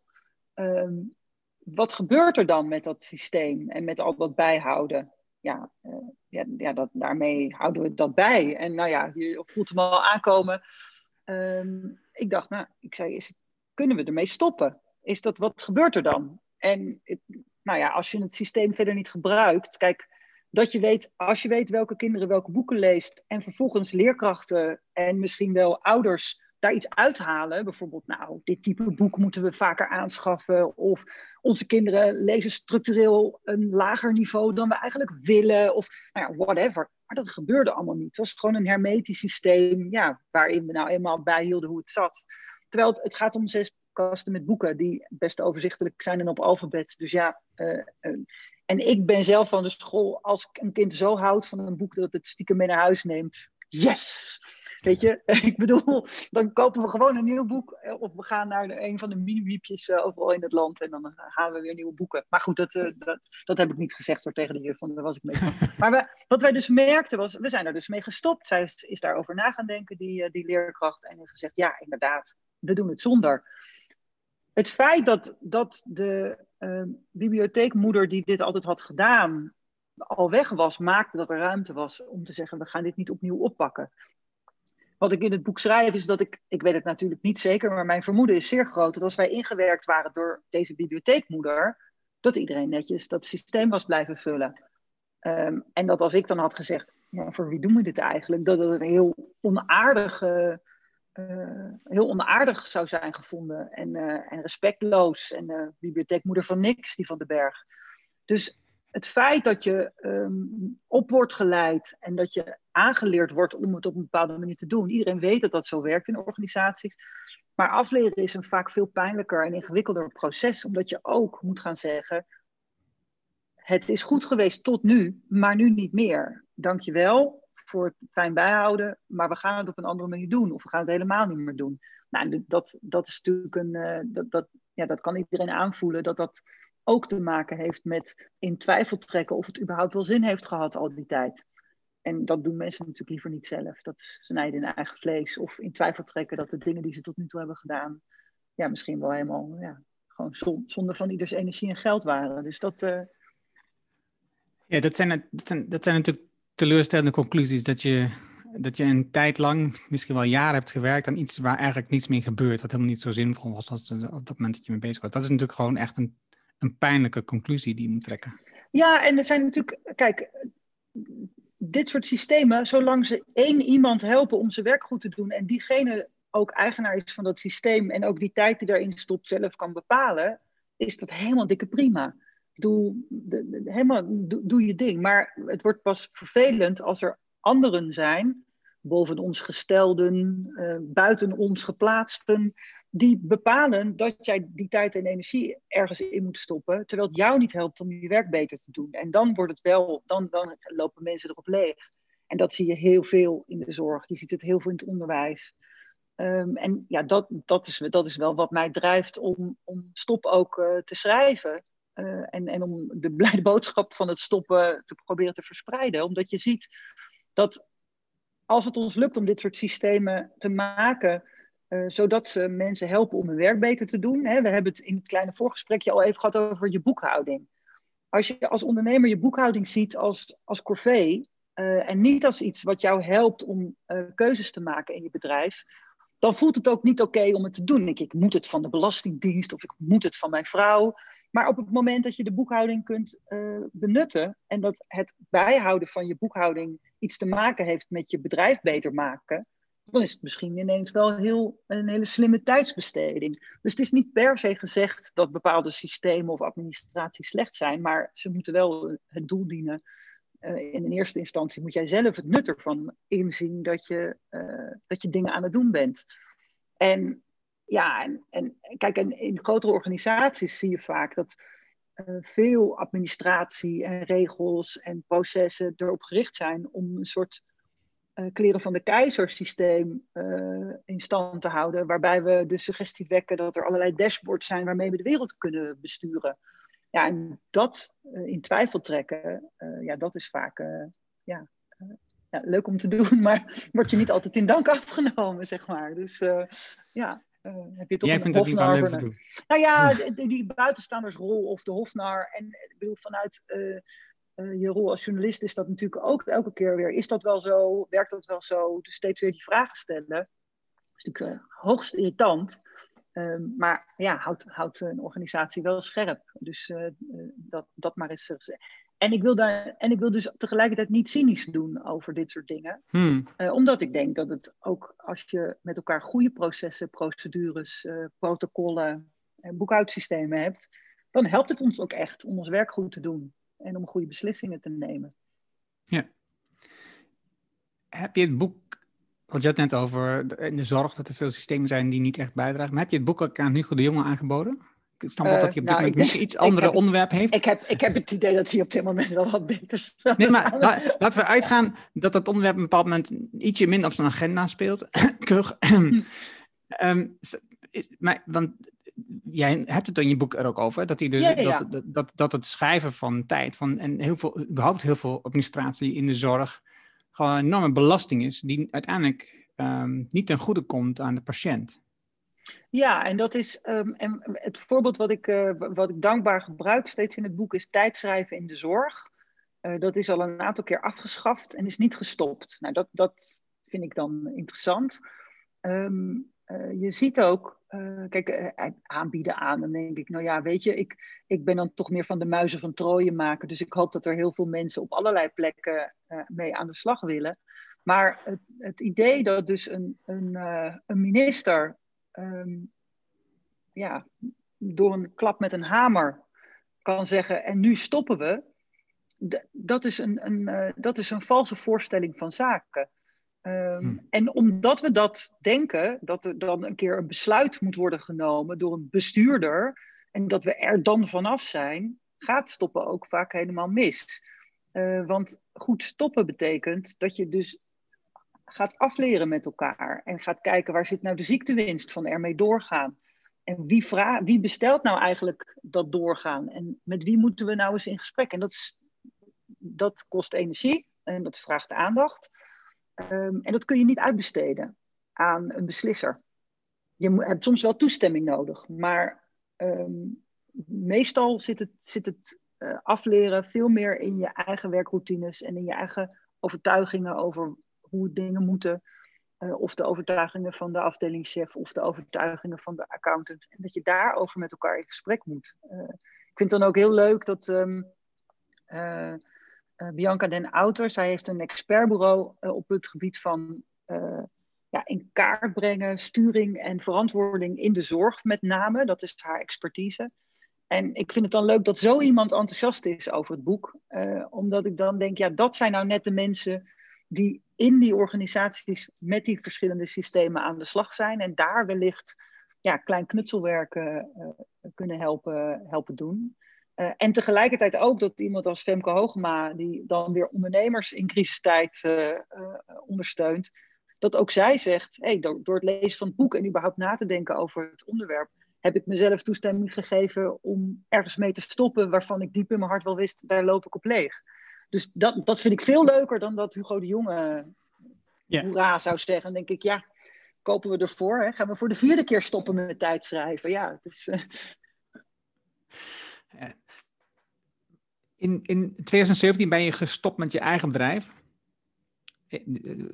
um, wat gebeurt er dan met dat systeem en met al dat bijhouden? Ja, uh, ja, ja dat, daarmee houden we dat bij. En nou ja, je voelt hem al aankomen. Um, ik dacht, nou, ik zei, is het, kunnen we ermee stoppen? Is dat, wat gebeurt er dan? En nou ja, als je het systeem verder niet gebruikt, kijk, dat je weet, als je weet welke kinderen welke boeken leest en vervolgens leerkrachten en misschien wel ouders daar iets uithalen. Bijvoorbeeld, nou, dit type boek moeten we vaker aanschaffen. Of onze kinderen lezen structureel een lager niveau dan we eigenlijk willen. Of nou ja, whatever. Maar dat gebeurde allemaal niet. Het was gewoon een hermetisch systeem ja, waarin we nou eenmaal bijhielden hoe het zat. Terwijl het, het gaat om zes kasten met boeken die best overzichtelijk zijn en op alfabet. Dus ja, uh, uh, en ik ben zelf van de school, als ik een kind zo houdt van een boek dat het stiekem mee naar huis neemt. Yes! Weet je, ik bedoel, dan kopen we gewoon een nieuw boek. Eh, of we gaan naar een van de mini-wiepjes overal in het land. En dan halen we weer nieuwe boeken. Maar goed, dat, dat, dat, heb ik niet gezegd hoor, tegen de juf. Want daar was ik mee van. Maar we, wat wij dus merkten was, we zijn er dus mee gestopt. Zij is, is daarover na gaan denken, die, die leerkracht. En heeft gezegd, ja, inderdaad, we doen het zonder. Het feit dat, dat de bibliotheekmoeder die dit altijd had gedaan, al weg was, maakte dat er ruimte was om te zeggen: we gaan dit niet opnieuw oppakken. Wat ik in het boek schrijf is dat ik, ik weet het natuurlijk niet zeker, maar mijn vermoeden is zeer groot dat als wij ingewerkt waren door deze bibliotheekmoeder, dat iedereen netjes dat systeem was blijven vullen. Ehm, en dat als ik dan had gezegd, ja, voor wie doen we dit eigenlijk? Dat het een heel onaardig, uh, heel onaardig zou zijn gevonden en, uh, en respectloos. En de bibliotheekmoeder van niks, die van den Berg. Dus het feit dat je um, op wordt geleid en dat je aangeleerd wordt om het op een bepaalde manier te doen. Iedereen weet dat dat zo werkt in organisaties. Maar afleren is een vaak veel pijnlijker en ingewikkelder proces, omdat je ook moet gaan zeggen: Het is goed geweest tot nu, maar nu niet meer. Dank je wel voor het fijn bijhouden, maar we gaan het op een andere manier doen, of we gaan het helemaal niet meer doen. Nou, dat, dat is natuurlijk een. Uh, dat, dat, ja, dat kan iedereen aanvoelen dat dat ook te maken heeft met in twijfel trekken of het überhaupt wel zin heeft gehad al die tijd. En dat doen mensen natuurlijk liever niet zelf. Dat snijden in eigen vlees of in twijfel trekken dat de dingen die ze tot nu toe hebben gedaan, ja, misschien wel helemaal ja, gewoon zonde van ieders energie en geld waren. Dus dat. Uh... Ja, dat zijn, dat, zijn, dat zijn natuurlijk teleurstellende conclusies. Dat je, dat je een tijd lang, misschien wel jaren hebt gewerkt aan iets waar eigenlijk niets meer gebeurt. Wat helemaal niet zo zinvol was als, op dat moment dat je mee bezig was. Dat is natuurlijk gewoon echt een, een pijnlijke conclusie die je moet trekken. Ja, en er zijn natuurlijk, kijk, dit soort systemen, zolang ze één iemand helpen om zijn werk goed te doen en diegene ook eigenaar is van dat systeem en ook die tijd die daarin stopt zelf kan bepalen, is dat helemaal dikke prima. Doe, de, helemaal, doe, je ding. Maar het wordt pas vervelend als er anderen zijn boven ons gestelden, uh, buiten ons geplaatsten, die bepalen dat jij die tijd en energie ergens in moet stoppen, terwijl het jou niet helpt om je werk beter te doen. En dan wordt het wel, dan, dan lopen mensen erop leeg. En dat zie je heel veel in de zorg. Je ziet het heel veel in het onderwijs. Um, en ja, dat, dat, is, dat is wel wat mij drijft om, om stop ook uh, te schrijven. Uh, en, en om de blijde boodschap van het stoppen te proberen te verspreiden. Omdat je ziet dat als het ons lukt om dit soort systemen te maken, uh, zodat ze mensen helpen om hun werk beter te doen. Hè. We hebben het in het kleine voorgesprekje al even gehad over je boekhouding. Als je als ondernemer je boekhouding ziet als, als corvée uh, en niet als iets wat jou helpt om keuzes te maken in je bedrijf, dan voelt het ook niet oké om het te doen. Ik, ik moet het van de Belastingdienst of ik moet het van mijn vrouw. Maar op het moment dat je de boekhouding kunt uh, benutten en dat het bijhouden van je boekhouding iets te maken heeft met je bedrijf beter maken, dan is het misschien ineens wel heel, een hele slimme tijdsbesteding. Dus het is niet per se gezegd dat bepaalde systemen of administraties slecht zijn, maar ze moeten wel het doel dienen. Uh, in eerste instantie moet jij zelf het nut ervan inzien dat je, uh, dat je dingen aan het doen bent. En ja, en, en kijk, in grotere organisaties zie je vaak dat uh, veel administratie en regels en processen erop gericht zijn om een soort kleren van de keizer systeem uh, in stand te houden, waarbij we de suggestie wekken dat er allerlei dashboards zijn waarmee we de wereld kunnen besturen. Ja, en dat in twijfel trekken, ja, dat is vaak ja, ja, leuk om te doen, maar wordt je niet altijd in dank afgenomen, zeg maar. Dus ja, uh, heb je toch Jij een vindt het niet leuk te doen? Nou ja, die, die buitenstaandersrol of de hofnar. En ik bedoel, vanuit uh, je rol als journalist is dat natuurlijk ook elke keer weer. Is dat wel zo? Werkt dat wel zo? Dus steeds weer die vragen stellen. Dat is natuurlijk hoogst irritant. Um, maar ja, houdt, een organisatie wel scherp. Dus dat, dat maar eens en ik, wil daar, en ik wil dus tegelijkertijd niet cynisch doen over dit soort dingen. Hmm. Uh, omdat ik denk dat het ook als je met elkaar goede processen, procedures, uh, protocollen en boekhoudsystemen hebt, dan helpt het ons ook echt om ons werk goed te doen en om goede beslissingen te nemen. Ja. Heb je het boek, want je had net over in de zorg dat er veel systemen zijn die niet echt bijdragen, maar heb je het boek ook aan Hugo de Jonge aangeboden? Ik snap wel dat hij op dit nou, moment misschien iets andere heb, onderwerp heeft. Ik heb, ik heb het idee dat hij op dit moment wel wat beter Nee, maar la, laten we uitgaan dat dat onderwerp op een bepaald moment ietsje minder op zijn agenda speelt. um, is, maar, want jij hebt het in je boek er ook over, dat, hij dus, ja, ja, ja. Dat, dat, dat het schrijven van tijd van, en heel veel, überhaupt heel veel administratie in de zorg gewoon een enorme belasting is, die uiteindelijk um, niet ten goede komt aan de patiënt. Ja, en dat is um, en het voorbeeld wat ik, uh, wat ik dankbaar gebruik steeds in het boek is tijdschrijven in de zorg. Uh, dat is al een aantal keer afgeschaft en is niet gestopt. Nou, dat, dat vind ik dan interessant. Um, uh, je ziet ook kijk, aanbieden aan. Dan denk ik, nou ja, weet je, ik, ik ben dan toch meer van de muizen van Troje maken. Dus ik hoop dat er heel veel mensen op allerlei plekken mee aan de slag willen. Maar het, het idee dat dus een, een, een minister ehm, ja, door een klap met een hamer kan zeggen: en nu stoppen we. Dat is een, een, dat is een valse voorstelling van zaken. Ehm, hm. En omdat we dat denken, dat er dan een keer een besluit moet worden genomen door een bestuurder en dat we er dan vanaf zijn, gaat stoppen ook vaak helemaal mis. Uh, want goed stoppen betekent dat je dus gaat afleren met elkaar en gaat kijken waar zit nou de ziektewinst van ermee doorgaan. En wie, wie bestelt nou eigenlijk dat doorgaan? En met wie moeten we nou eens in gesprek? En dat, is, dat kost energie en dat vraagt aandacht. Ehm, en dat kun je niet uitbesteden aan een beslisser. Je hebt soms wel toestemming nodig, maar ehm, meestal zit het, zit het uh, afleren veel meer in je eigen werkroutines en in je eigen overtuigingen over hoe dingen moeten. Uh, of de overtuigingen van de afdelingschef of de overtuigingen van de accountant. En dat je daarover met elkaar in gesprek moet. Uh, ik vind het dan ook heel leuk dat uh, Bianca Den Outer. Zij heeft een expertbureau uh, op het gebied van uh, ja, in kaart brengen, sturing en verantwoording in de zorg met name. Dat is haar expertise. En ik vind het dan leuk dat zo iemand enthousiast is over het boek. omdat ik dan denk, ja, dat zijn nou net de mensen die in die organisaties met die verschillende systemen aan de slag zijn. En daar wellicht ja, klein knutselwerk kunnen helpen, helpen doen. Uh, en tegelijkertijd ook dat iemand als Femke Hoogma, die dan weer ondernemers in crisistijd uh, uh, ondersteunt, dat ook zij zegt, hey, door, door, het lezen van het boek en überhaupt na te denken over het onderwerp, heb ik mezelf toestemming gegeven om ergens mee te stoppen waarvan ik diep in mijn hart wel wist, daar loop ik op leeg. Dus dat, dat vind ik veel leuker dan dat Hugo de Jonge yeah. hoera zou zeggen. Dan denk ik, ja, kopen we ervoor? Hè? Gaan we voor de vierde keer stoppen met tijdschrijven? Ja, het is... In, in 2017 ben je gestopt met je eigen bedrijf. Eh,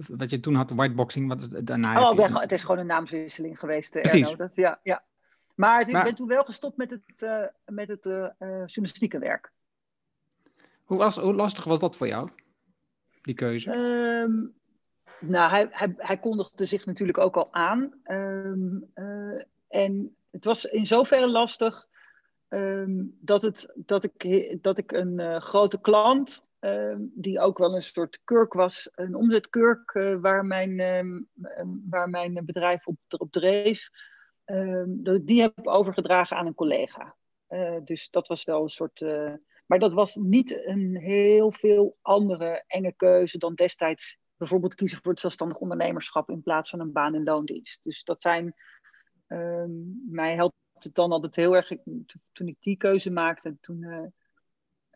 wat je toen had, whiteboxing, wat is daarna? Oh, ben, het is gewoon een naamswisseling geweest, eh, Precies. Erno, dat, ja, ja. Maar ik ben toen wel gestopt met het, uh, met het uh, journalistieke werk. Hoe, was, hoe lastig was dat voor jou, die keuze? Um, nou, hij, hij, hij, kondigde zich natuurlijk ook al aan. Um, uh, en het was in zoverre lastig Um, dat, het, dat, ik, dat ik een uh, grote klant, um, die ook wel een soort kurk was, een omzetkurk uh, waar, mijn, um, waar mijn bedrijf op, op dreef, die heb overgedragen aan een collega. Uh, dus dat was wel een soort. maar dat was niet een heel veel andere enge keuze dan destijds bijvoorbeeld kiezen voor het zelfstandig ondernemerschap in plaats van een baan- en loondienst. Dus dat zijn. mij helpt het dan altijd heel erg. Toen ik die keuze maakte, toen uh,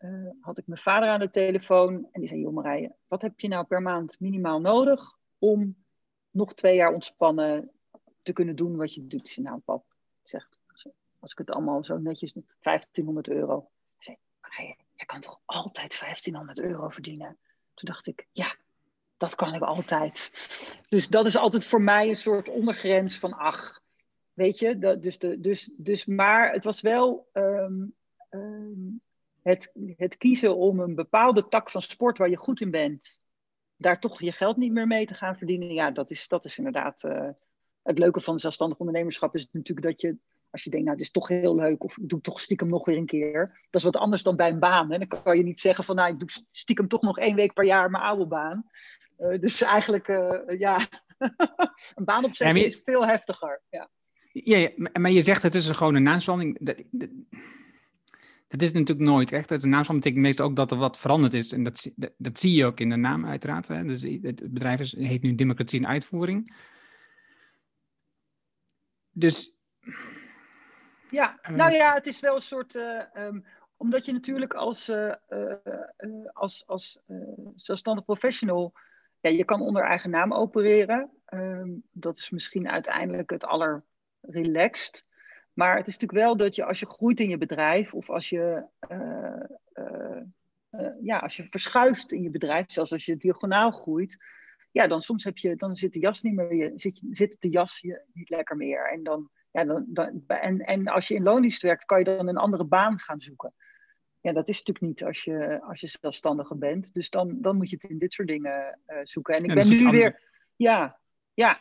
uh, had ik mijn vader aan de telefoon. En die zei: Joh, Marije, wat heb je nou per maand minimaal nodig om nog twee jaar ontspannen te kunnen doen wat je doet? Zei: Nou, pap, zegt, als ik het allemaal zo netjes 1500 euro. Ik zei: Marije, je kan toch altijd 1500 euro verdienen? Toen dacht ik: Ja, dat kan ik altijd. Dus dat is altijd voor mij een soort ondergrens van ach. Weet je, dat, dus, de, dus, dus, maar het was wel um, um, het, het kiezen om een bepaalde tak van sport waar je goed in bent, daar toch je geld niet meer mee te gaan verdienen. Ja, dat is, dat is inderdaad uh, het leuke van zelfstandig ondernemerschap. Is natuurlijk dat je, als je denkt, nou, dit is toch heel leuk, of ik doe toch stiekem nog weer een keer. Dat is wat anders dan bij een baan. Hè? Dan kan je niet zeggen van, nou, ik doe stiekem toch nog één week per jaar mijn oude baan. Uh, dus eigenlijk, uh, ja, een baan opzetten is veel heftiger. Ja. Ja, maar je zegt het is gewoon een naamsverandering. Dat, dat, dat, is natuurlijk nooit echt. een naamsverandering betekent meestal ook dat er wat veranderd is. En dat, dat, dat zie je ook in de naam uiteraard. Hè. Dus het bedrijf is, heet nu Democratie en Uitvoering. Dus... Ja, uh, nou ja, het is wel een soort... Uh, um, omdat je natuurlijk als, uh, als, als zelfstandig professional... Ja, je kan onder eigen naam opereren. Um, dat is misschien uiteindelijk het aller relaxed. Maar het is natuurlijk wel dat je als je groeit in je bedrijf of als je, uh, uh, uh, ja, als je verschuift in je bedrijf, zoals als je diagonaal groeit, ja, dan soms heb je, dan zit de jas niet meer, je, zit, zit de jas je niet lekker meer. En dan Ja, dan, dan, en, en als je in loondienst werkt, kan je dan een andere baan gaan zoeken. Ja, dat is natuurlijk niet als je, als je zelfstandige bent. Dus dan, dan moet je het in dit soort dingen zoeken. En ik ben nu weer. Ja, ja.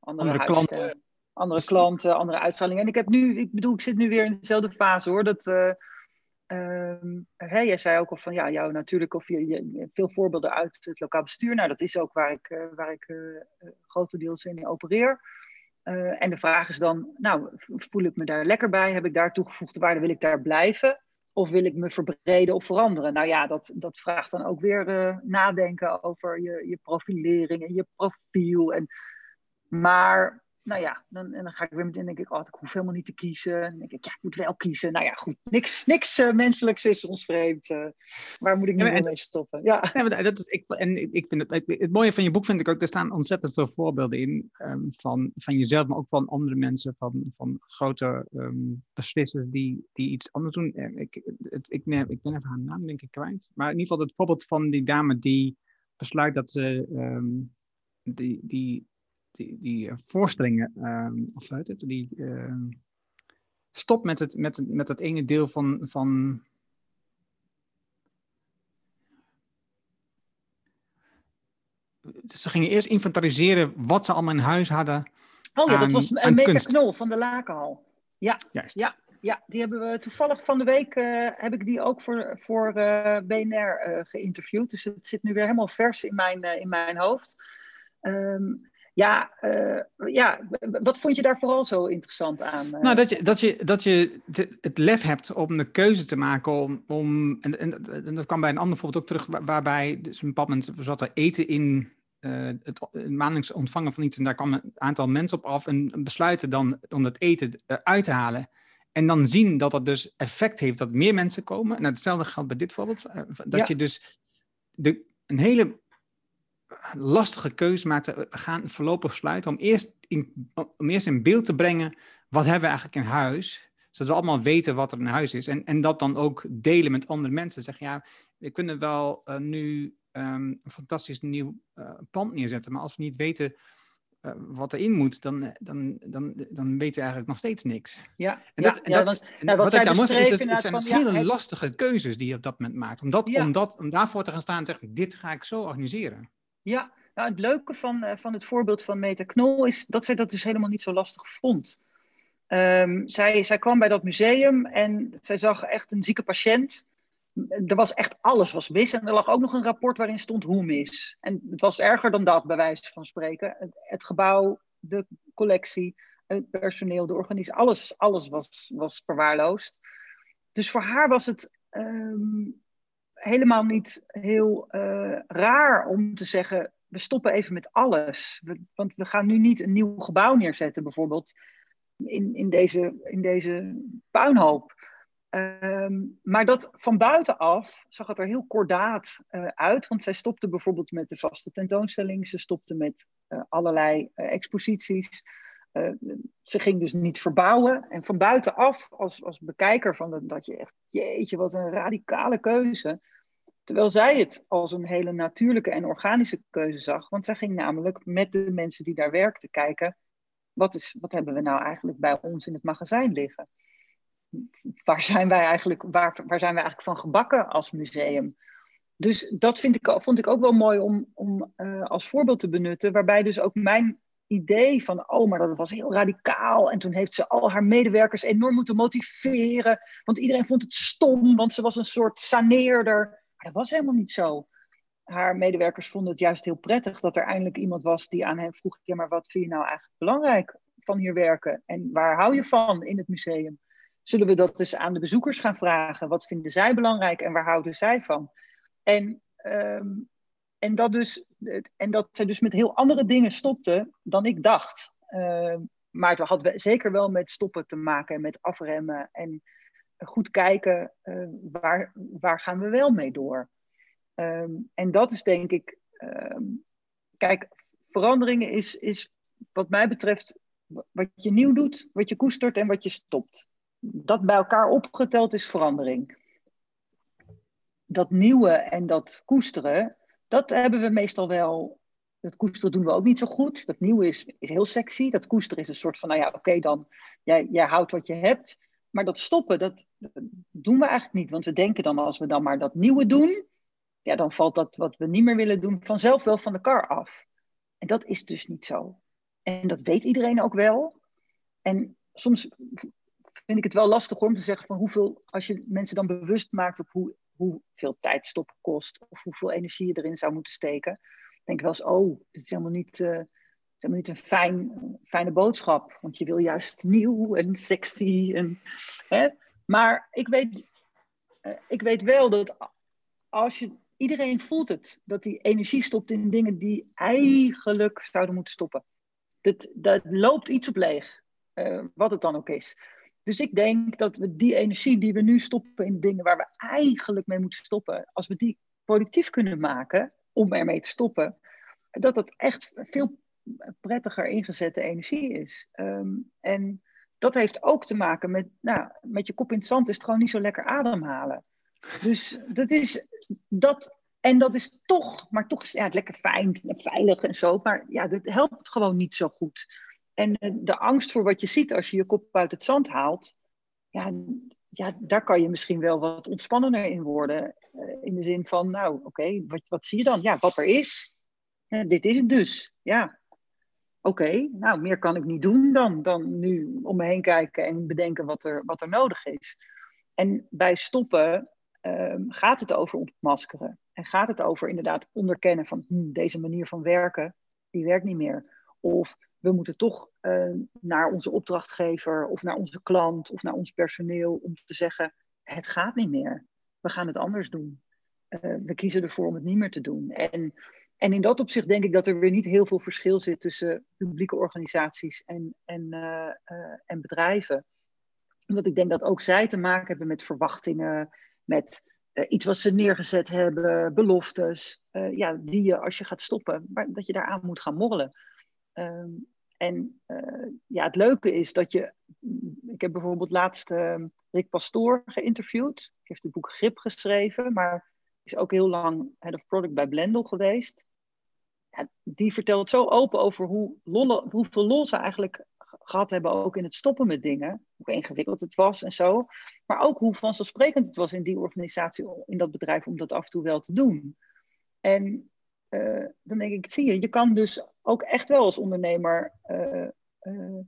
Andere, andere klanten. Andere klanten, andere uitstraling. En ik heb nu, ik bedoel, ik zit nu weer in dezelfde fase hoor. Dat, uh, uh, jij zei ook al van ja, jou natuurlijk, of je, je, veel voorbeelden uit het lokaal bestuur. Nou, dat is ook waar ik, uh, waar ik grotendeels in opereer. en de vraag is dan, nou, voel ik me daar lekker bij? Heb ik daar toegevoegde waarde? Wil ik daar blijven? Of wil ik me verbreden of veranderen? Nou ja, dat, dat vraagt dan ook weer uh, nadenken over je, je profilering en je profiel. En, maar nou ja, dan, en dan ga ik weer meteen denk ik, oh, ik hoef helemaal niet te kiezen. Dan denk ik, ja, ik moet wel kiezen. Nou ja, goed, niks, niks uh, menselijks is ons vreemd. Uh, waar moet ik nu ja, mee stoppen? Ja. ja dat is, ik, en ik vind het, het, mooie van je boek vind ik ook, er staan ontzettend veel voorbeelden in um, van, van jezelf, maar ook van andere mensen, van, van grote um, beslissers die, die iets anders doen. Ik, het, ik, nee, ik ben even haar naam denk ik kwijt. Maar in ieder geval het voorbeeld van die dame die besluit dat ze um, die, die die, die eh, voorstellingen, um, of het, die uh, stop met het, met, met het ene deel van, van dus ze gingen eerst inventariseren wat ze allemaal in huis hadden. Oh ja, dat was een Meta Knol van de Lakenhal. Ja, Juist. ja, ja, die hebben we toevallig van de week uh, heb ik die ook voor, voor uh, BNR uh, geïnterviewd. Dus het zit nu weer helemaal vers in mijn, in mijn hoofd. Um, ja, uh, ja, wat vond je daar vooral zo interessant aan? Uh... Nou, dat je, dat je, dat je het lef hebt om de keuze te maken om. om en, en, en dat kwam bij een ander voorbeeld ook terug, waarbij dus een bepaald moment zat er eten in uh, het, het maandelijks ontvangen van iets. En daar kwam een aantal mensen op af en besluiten dan om het eten uit te halen. En dan zien dat dat dus effect heeft dat meer mensen komen. En hetzelfde geldt bij dit voorbeeld. Dat je dus de, een hele lastige keuze maakte. We gaan voorlopig sluiten om eerst, in, om eerst in beeld te brengen wat hebben we eigenlijk in huis. Zodat we allemaal weten wat er in huis is. En, en dat dan ook delen met andere mensen. Zeggen, ja, we kunnen wel uh, nu um, een fantastisch nieuw uh, pand neerzetten. Maar als we niet weten uh, wat erin moet, dan, dan, dan, dan weten we eigenlijk nog steeds niks. Ja, en dat, ja, dat, ja, nou, wat, wat ik dan moet is, dat, het zijn dus hele lastige keuzes die je op dat moment maakt. Om, dat, om, dat, om daarvoor te gaan staan en zeggen, dit ga ik zo organiseren. Ja, nou, het leuke van, uh, van het voorbeeld van Meta Knol is dat zij dat dus helemaal niet zo lastig vond. Um, zij, zij kwam bij dat museum en zij zag echt een zieke patiënt. Er was echt alles was mis. En er lag ook nog een rapport waarin stond hoe mis. En het was erger dan dat, bij wijze van spreken. Het, gebouw, de collectie, het personeel, de organisatie, alles, alles was, was verwaarloosd. Dus voor haar was het um, helemaal niet heel uh, raar om te zeggen: we stoppen even met alles. Want we gaan nu niet een nieuw gebouw neerzetten, bijvoorbeeld, in, in, deze, in deze puinhoop. Um, maar dat van buitenaf zag het er heel kordaat uh, uit. Want zij stopte bijvoorbeeld met de vaste tentoonstelling. Ze stopte met uh, allerlei exposities. ze ging dus niet verbouwen. En van buitenaf, als, als bekijker van dat je echt, jeetje, wat een radicale keuze. Terwijl zij het als een hele natuurlijke en organische keuze zag. Want zij ging namelijk met de mensen die daar werkten kijken. Wat, is, wat hebben we nou eigenlijk bij ons in het magazijn liggen? Waar zijn wij eigenlijk, waar, waar zijn wij eigenlijk van gebakken als museum? Dus dat vind ik, vond ik ook wel mooi om, om uh, als voorbeeld te benutten. Waarbij dus ook mijn idee van, oh, maar dat was heel radicaal. En toen heeft ze al haar medewerkers enorm moeten motiveren. Want iedereen vond het stom, want ze was een soort saneerder. Maar dat was helemaal niet zo. Haar medewerkers vonden het juist heel prettig dat er eindelijk iemand was die aan hen vroeg: maar wat vind je nou eigenlijk belangrijk van hier werken? En waar hou je van in het museum? Zullen we dat dus aan de bezoekers gaan vragen? Wat vinden zij belangrijk en waar houden zij van? En, um, en, dat, dus, en dat ze dus met heel andere dingen stopte dan ik dacht. Uh, maar het had zeker wel met stoppen te maken, met afremmen en goed kijken uh, waar, waar gaan we wel mee door. Um, en dat is denk ik, um, kijk, veranderingen is, is wat mij betreft wat je nieuw doet, wat je koestert en wat je stopt. Dat bij elkaar opgeteld is verandering. Dat nieuwe en dat koesteren, dat hebben we meestal wel dat koesteren doen we ook niet zo goed. Dat nieuwe is, is heel sexy. Dat koesteren is een soort van, nou ja, oké, dan, jij, jij houdt wat je hebt. Maar dat stoppen, dat, doen we eigenlijk niet. Want we denken dan, als we dan maar dat nieuwe doen, ja, dan valt dat wat we niet meer willen doen vanzelf wel van de kar af. En dat is dus niet zo. En dat weet iedereen ook wel. En soms vind ik het wel lastig om te zeggen van hoeveel, als je mensen dan bewust maakt op hoe, hoeveel tijd stoppen kost, of hoeveel energie je erin zou moeten steken, denk ik wel eens, oh, het is helemaal niet, uh, is helemaal niet een fijn, fijne boodschap. Want je wil juist nieuw en sexy. En, hè? Maar ik weet, uh, ik weet wel dat als je, iedereen voelt het, dat die energie stopt in dingen die eigenlijk zouden moeten stoppen. Dat, dat loopt iets op leeg, uh, wat het dan ook is. Dus ik denk dat we die energie die we nu stoppen in dingen waar we eigenlijk mee moeten stoppen, als we die productief kunnen maken om ermee te stoppen, dat dat echt veel prettiger ingezette energie is. Um, en dat heeft ook te maken met, nou, met je kop in het zand is het gewoon niet zo lekker ademhalen. Dus dat is dat, en dat is toch, maar toch is ja, het lekker fijn en veilig en zo, maar ja, dat helpt gewoon niet zo goed. En eh, de angst voor wat je ziet als je je kop uit het zand haalt, ja, ja daar kan je misschien wel wat ontspannender in worden. Eh, in de zin van, nou oké, wat, wat zie je dan? Ja, wat er is. dit is het dus. Ja, oké, nou meer kan ik niet doen dan, dan nu om me heen kijken en bedenken wat er, wat er nodig is. En bij stoppen um, gaat het over ontmaskeren. En gaat het over inderdaad onderkennen van hm, deze manier van werken, die werkt niet meer. Of we moeten toch uh, naar onze opdrachtgever of naar onze klant of naar ons personeel om te zeggen, het gaat niet meer. We gaan het anders doen. Uh, we kiezen ervoor om het niet meer te doen. En, en in dat opzicht denk ik dat er weer niet heel veel verschil zit tussen publieke organisaties en, en, uh, en bedrijven. Omdat ik denk dat ook zij te maken hebben met verwachtingen, met iets wat ze neergezet hebben, beloftes, ja, die je als je gaat stoppen, maar dat je daaraan moet gaan morrelen. Um, en ja, het leuke is dat je. Ik heb bijvoorbeeld laatst uh, Rick Pastoor geïnterviewd. Die heeft het boek Grip geschreven, maar is ook heel lang head of product bij Blendel geweest. Die vertelt zo open over hoe lolle, hoeveel lol ze eigenlijk gehad hebben, ook in het stoppen met dingen. Hoe ingewikkeld het was en zo. Maar ook hoe vanzelfsprekend het was in die organisatie, in dat bedrijf, om dat af en toe wel te doen. En uh, dan denk ik, zie je, je kan dus ook echt wel als ondernemer uh,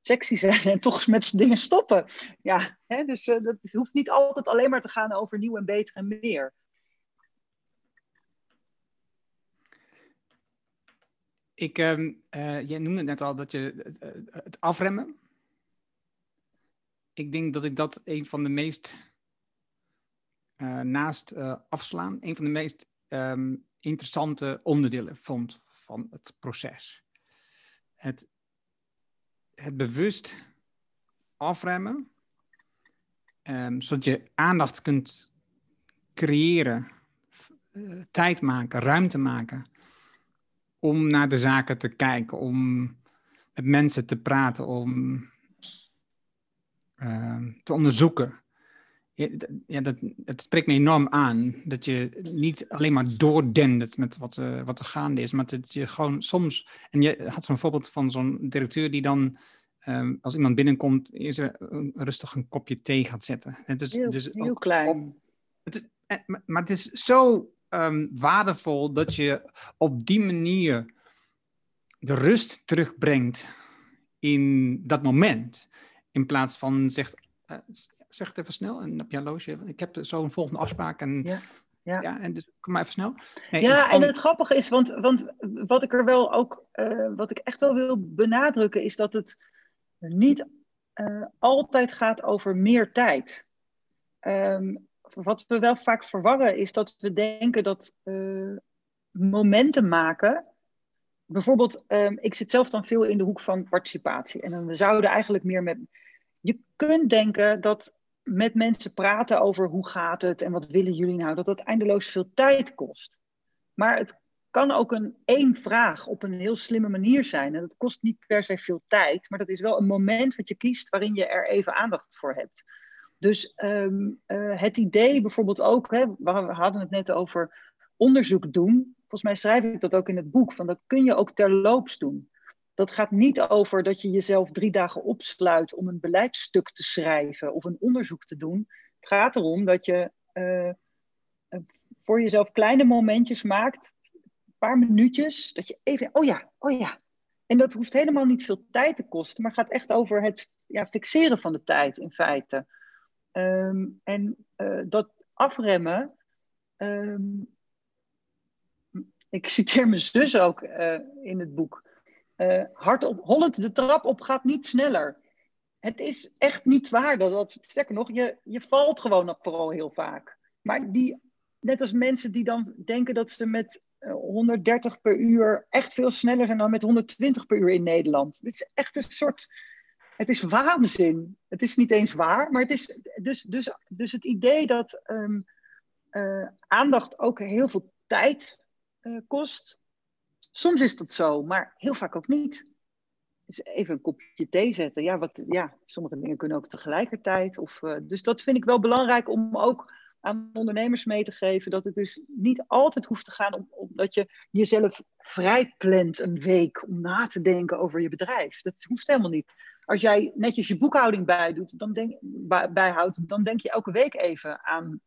sexy zijn en toch met dingen stoppen. Ja, hè, dus dat hoeft niet altijd alleen maar te gaan over nieuw en beter en meer. Ik, uh, je noemde net al dat je het afremmen. Ik denk dat ik dat een van de meest, naast afslaan, een van de meest um, interessante onderdelen vond van het proces. Het, het bewust afremmen, um, zodat je aandacht kunt creëren, tijd maken, ruimte maken om naar de zaken te kijken, om met mensen te praten, om uh, te onderzoeken ja, dat, het spreekt me enorm aan. Dat je niet alleen maar doordendert met wat, uh, wat er gaande is, maar dat je gewoon soms. En je had zo'n voorbeeld van zo'n directeur die dan, um, als iemand binnenkomt, eerst rustig een kopje thee gaat zetten. Het is, heel, dus heel klein. het is, eh, maar het is zo um, waardevol dat je op die manier de rust terugbrengt in dat moment. In plaats van zegt. Uh, zeg het even snel en op je horloge. Ik heb zo een volgende afspraak en... Ja. Ja. ja, en dus kom maar even snel. Nee, ja, en het grappige is, want, want wat ik er wel ook, uh, wat ik echt wel wil benadrukken, is dat het niet uh, altijd gaat over meer tijd. Um, wat we wel vaak verwarren, is dat we denken dat uh, momenten maken. Bijvoorbeeld, um, ik zit zelf dan veel in de hoek van participatie. En dan we zouden eigenlijk meer met. Je kunt denken dat met mensen praten over hoe gaat het en wat willen jullie nou, dat dat eindeloos veel tijd kost. Maar het kan ook een één vraag op een heel slimme manier zijn. En dat kost niet per se veel tijd, maar dat is wel een moment wat je kiest waarin je er even aandacht voor hebt. Dus um, uh, het idee bijvoorbeeld ook, hè, we hadden het net over onderzoek doen. Volgens mij schrijf ik dat ook in het boek. Van dat kun je ook terloops doen. Dat gaat niet over dat je jezelf drie dagen opsluit om een beleidstuk te schrijven of een onderzoek te doen. Het gaat erom dat je uh, voor jezelf kleine momentjes maakt, een paar minuutjes, dat je even, oh ja, oh ja. En dat hoeft helemaal niet veel tijd te kosten, maar gaat echt over het ja, fixeren van de tijd in feite. Ehm, en uh, dat afremmen. Um, ik citeer mijn zus ook uh, in het boek. Uh, hardop, hollend de trap op gaat niet sneller. Het is echt niet waar. Dat, dat, sterker nog, je, je valt gewoon vooral heel vaak. Maar die, net als mensen die dan denken dat ze met 130 per uur echt veel sneller zijn dan met 120 per uur in Nederland. Dit is echt een soort het is waanzin. Het is niet eens waar, maar het is dus, dus, dus het idee dat um, uh, aandacht ook heel veel tijd uh, kost. Soms is dat zo, maar heel vaak ook niet. Even een kopje thee zetten. Ja, wat, ja, sommige dingen kunnen ook tegelijkertijd. Of, uh, dus dat vind ik wel belangrijk om ook aan ondernemers mee te geven. Dat het dus niet altijd hoeft te gaan om, om dat je jezelf vrijplant een week om na te denken over je bedrijf. Dat hoeft helemaal niet als jij netjes je boekhouding bijdoet, dan denk, bijhoudt, dan denk je elke week even aan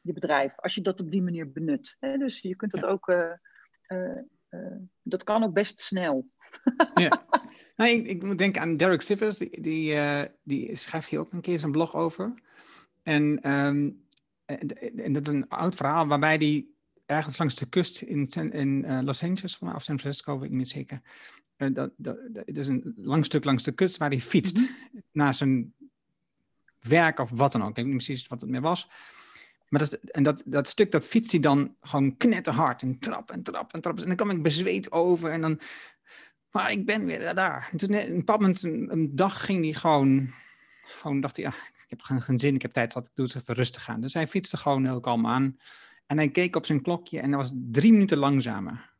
je bedrijf. Als je dat op die manier benut. Hè? Dus je kunt dat ook, uh, uh, uh, dat kan ook best snel. ja. Nou, ik, ik, moet denken aan Derek Sivers, die, die, die, schrijft hier ook een keer zijn blog over. En, um, en, en, dat is een oud verhaal waarbij hij ergens langs de kust in, in Los Angeles, of San Francisco, weet ik niet zeker, uh, dat, dat, dat, is een lang stuk langs de kust waar hij fietst mm naar zijn werk of wat dan ook. Ik weet niet precies wat het meer was. Maar dat, en dat, dat stuk, dat fietst hij dan gewoon knetterhard en trap en trap en trap. En dan kwam ik bezweet over en dan... Maar ik ben weer daar. En toen, een bepaald moment, een, een, dag ging hij gewoon... Gewoon dacht hij, ja, ik heb geen, geen zin, ik heb tijd zat, ik doe het even rustig aan. Dus hij fietste gewoon heel kalm aan. En hij keek op zijn klokje en dat was drie minuten langzamer.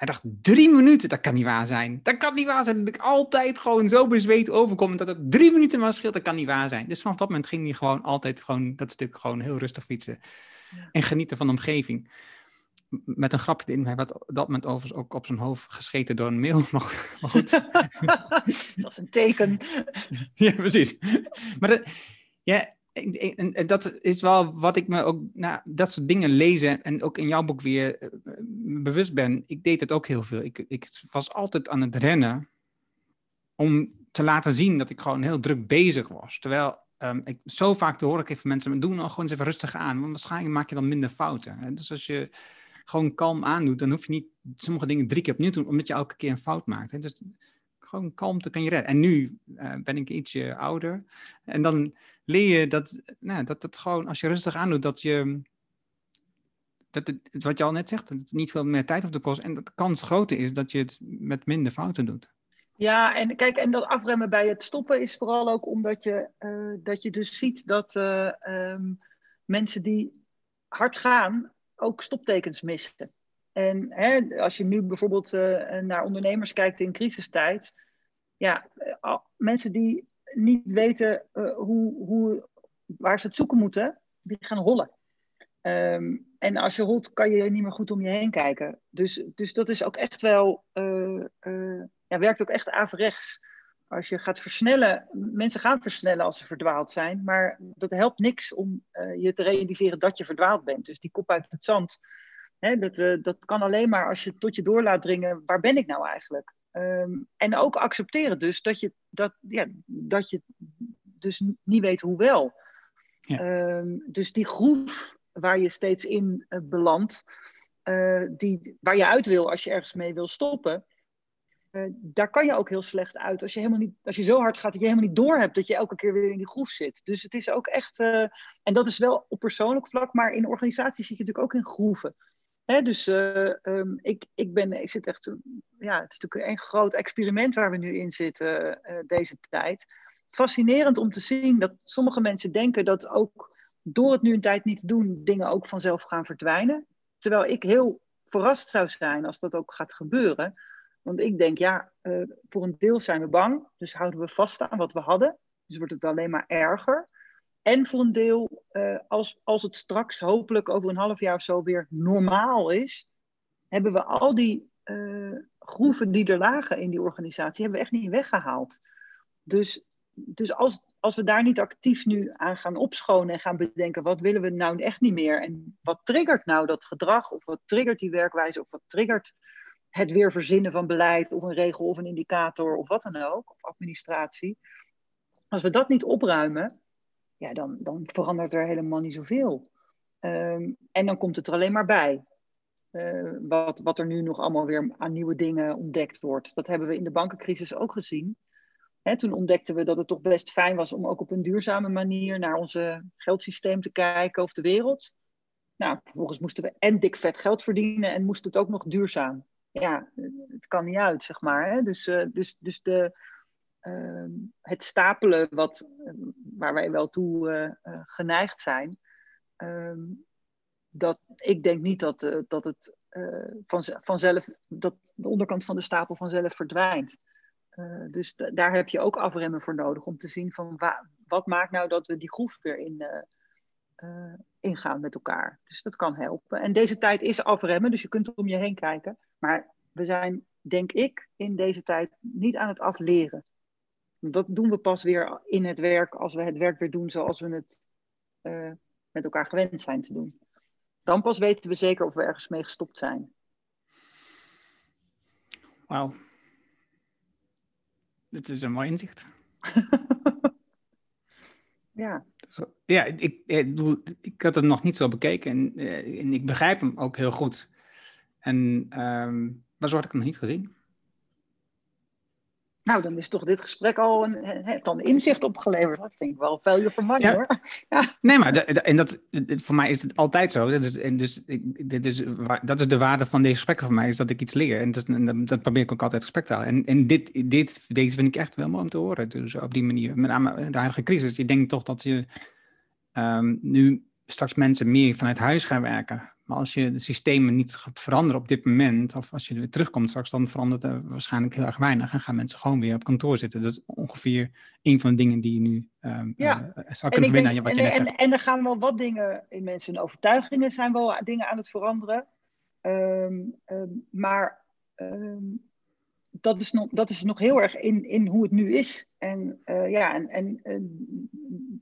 Hij dacht, drie minuten, dat kan niet waar zijn. Dat kan niet waar zijn. Dat ik altijd gewoon zo bezweet overkom. Dat het drie minuten maar scheelt, dat kan niet waar zijn. Dus vanaf dat moment ging hij gewoon altijd gewoon dat stuk gewoon heel rustig fietsen. Ja. En genieten van de omgeving. Met een grapje erin. Hij werd op dat moment overigens ook op zijn hoofd gescheten door een mail. Maar, maar goed. dat is een teken. ja, precies. Maar dat, ja, en, dat is wel wat ik me ook, nou, dat soort dingen lezen en ook in jouw boek weer eh, bewust ben. Ik deed het ook heel veel. Ik, ik was altijd aan het rennen om te laten zien dat ik gewoon heel druk bezig was. Terwijl um, ik, zo vaak hoor ik even mensen, doen nou gewoon eens even rustig aan, want waarschijnlijk maak je dan minder fouten. Hè? Dus als je gewoon kalm aandoet, dan hoef je niet sommige dingen drie keer opnieuw te doen, omdat je elke keer een fout maakt. Hè? Dus gewoon kalmte kan je redden. En nu uh, ben ik ietsje ouder en dan leer je dat, nou, dat het gewoon, als je rustig aandoet, dat je, dat het, wat je al net zegt, dat het niet veel meer tijd hoeft te kosten. En dat de kans groter is dat je het met minder fouten doet. Ja, en kijk, en dat afremmen bij het stoppen is vooral ook omdat je, uh, dat je dus ziet dat uh, um, mensen die hard gaan ook stoptekens missen. En hè, als je nu bijvoorbeeld uh, naar ondernemers kijkt in crisistijd, ja, mensen die niet weten uh, hoe, hoe, waar ze het zoeken moeten, die gaan hollen. Um, en als je holt, kan je niet meer goed om je heen kijken. Dus, dus dat is ook echt wel, uh, ja, werkt ook echt averechts. Als je gaat versnellen, mensen gaan versnellen als ze verdwaald zijn, maar dat helpt niks om je te realiseren dat je verdwaald bent. Dus die kop uit het zand, hè, dat, dat kan alleen maar als je tot je door laat dringen, waar ben ik nou eigenlijk? Um, en ook accepteren dus dat je, dat, ja, dat je dus niet weet hoe wel. Ja. Um, dus die groef waar je steeds in uh, belandt, uh, die, waar je uit wil als je ergens mee wil stoppen, uh, daar kan je ook heel slecht uit als je, helemaal niet, als je zo hard gaat dat je helemaal niet doorhebt dat je elke keer weer in die groef zit. Dus het is ook echt, en dat is wel op persoonlijk vlak, maar in organisaties zit je natuurlijk ook in groeven. Dus uh, um, ik, ik, ben, ik zit echt, ja, het is natuurlijk een groot experiment waar we nu in zitten uh, deze tijd. Fascinerend om te zien dat sommige mensen denken dat ook door het nu een tijd niet te doen, dingen ook vanzelf gaan verdwijnen. Terwijl ik heel verrast zou zijn als dat ook gaat gebeuren. Want ik denk, ja, uh, voor een deel zijn we bang, dus houden we vast aan wat we hadden. Dus wordt het alleen maar erger. En voor een deel, uh, als, als het straks hopelijk over een half jaar of zo weer normaal is, hebben we al die uh, groeven die er lagen in die organisatie, hebben we echt niet weggehaald. Dus, dus als, als we daar niet actief nu aan gaan opschonen en gaan bedenken, wat willen we nou echt niet meer? En wat triggert nou dat gedrag? Of wat triggert die werkwijze? Of wat triggert het weer verzinnen van beleid of een regel of een indicator of wat dan ook, of administratie? Als we dat niet opruimen, ja, dan, dan verandert er helemaal niet zoveel. Um, en dan komt het er alleen maar bij. Uh, wat, wat er nu nog allemaal weer aan nieuwe dingen ontdekt wordt. Dat hebben we in de bankencrisis ook gezien. Toen ontdekten we dat het toch best fijn was om ook op een duurzame manier naar onze geldsysteem te kijken of de wereld. Nou, vervolgens moesten we en dik vet geld verdienen en moest het ook nog duurzaam. Ja, het kan niet uit, zeg maar. Hè? Dus, uh, dus, dus de, uh, het stapelen wat, waar wij wel toe uh, geneigd zijn, ehm, dat, ik denk niet dat, dat het van, vanzelf, dat de onderkant van de stapel vanzelf verdwijnt. Dus daar heb je ook afremmen voor nodig om te zien van wat maakt nou dat we die groef weer in, ingaan met elkaar. Dus dat kan helpen. En deze tijd is afremmen, dus je kunt om je heen kijken. Maar we zijn, denk ik, in deze tijd niet aan het afleren. Dat doen we pas weer in het werk als we het werk weer doen zoals we het met elkaar gewend zijn te doen. Dan pas weten we zeker of we ergens mee gestopt zijn. Wauw. Dit is een mooi inzicht. ja. Ja, ik, ik, ik, had het nog niet zo bekeken en, eh, en ik begrijp hem ook heel goed. En um, maar zo had ik hem nog niet gezien. Nou, dan is toch dit gesprek al een, heeft dan inzicht opgeleverd. Dat vind ik wel money ja. hoor. Ja. Nee, maar en dat, voor mij is het altijd zo. Dat is, en dus, dit is, dat is de waarde van deze gesprekken voor mij, is dat ik iets leer. En dat, dat, dat probeer ik ook altijd gesprek te houden. En, en dit, dit, deze vind ik echt wel mooi om te horen. Dus op die manier, met name de huidige crisis. Je denkt toch dat je um, nu straks mensen meer vanuit huis gaan werken. Maar als je de systemen niet gaat veranderen op dit moment, of als je er weer terugkomt straks, dan verandert er waarschijnlijk heel erg weinig. En gaan mensen gewoon weer op kantoor zitten. Dat is ongeveer een van de dingen die je nu um, ja. uh, zou kunnen verbinden aan wat en, je net en, zegt. En er gaan wel wat dingen in mensen hun overtuigingen zijn wel dingen aan het veranderen. Um, um, maar dat, is nog, dat is nog heel erg in, in hoe het nu is. En uh, ja, en, en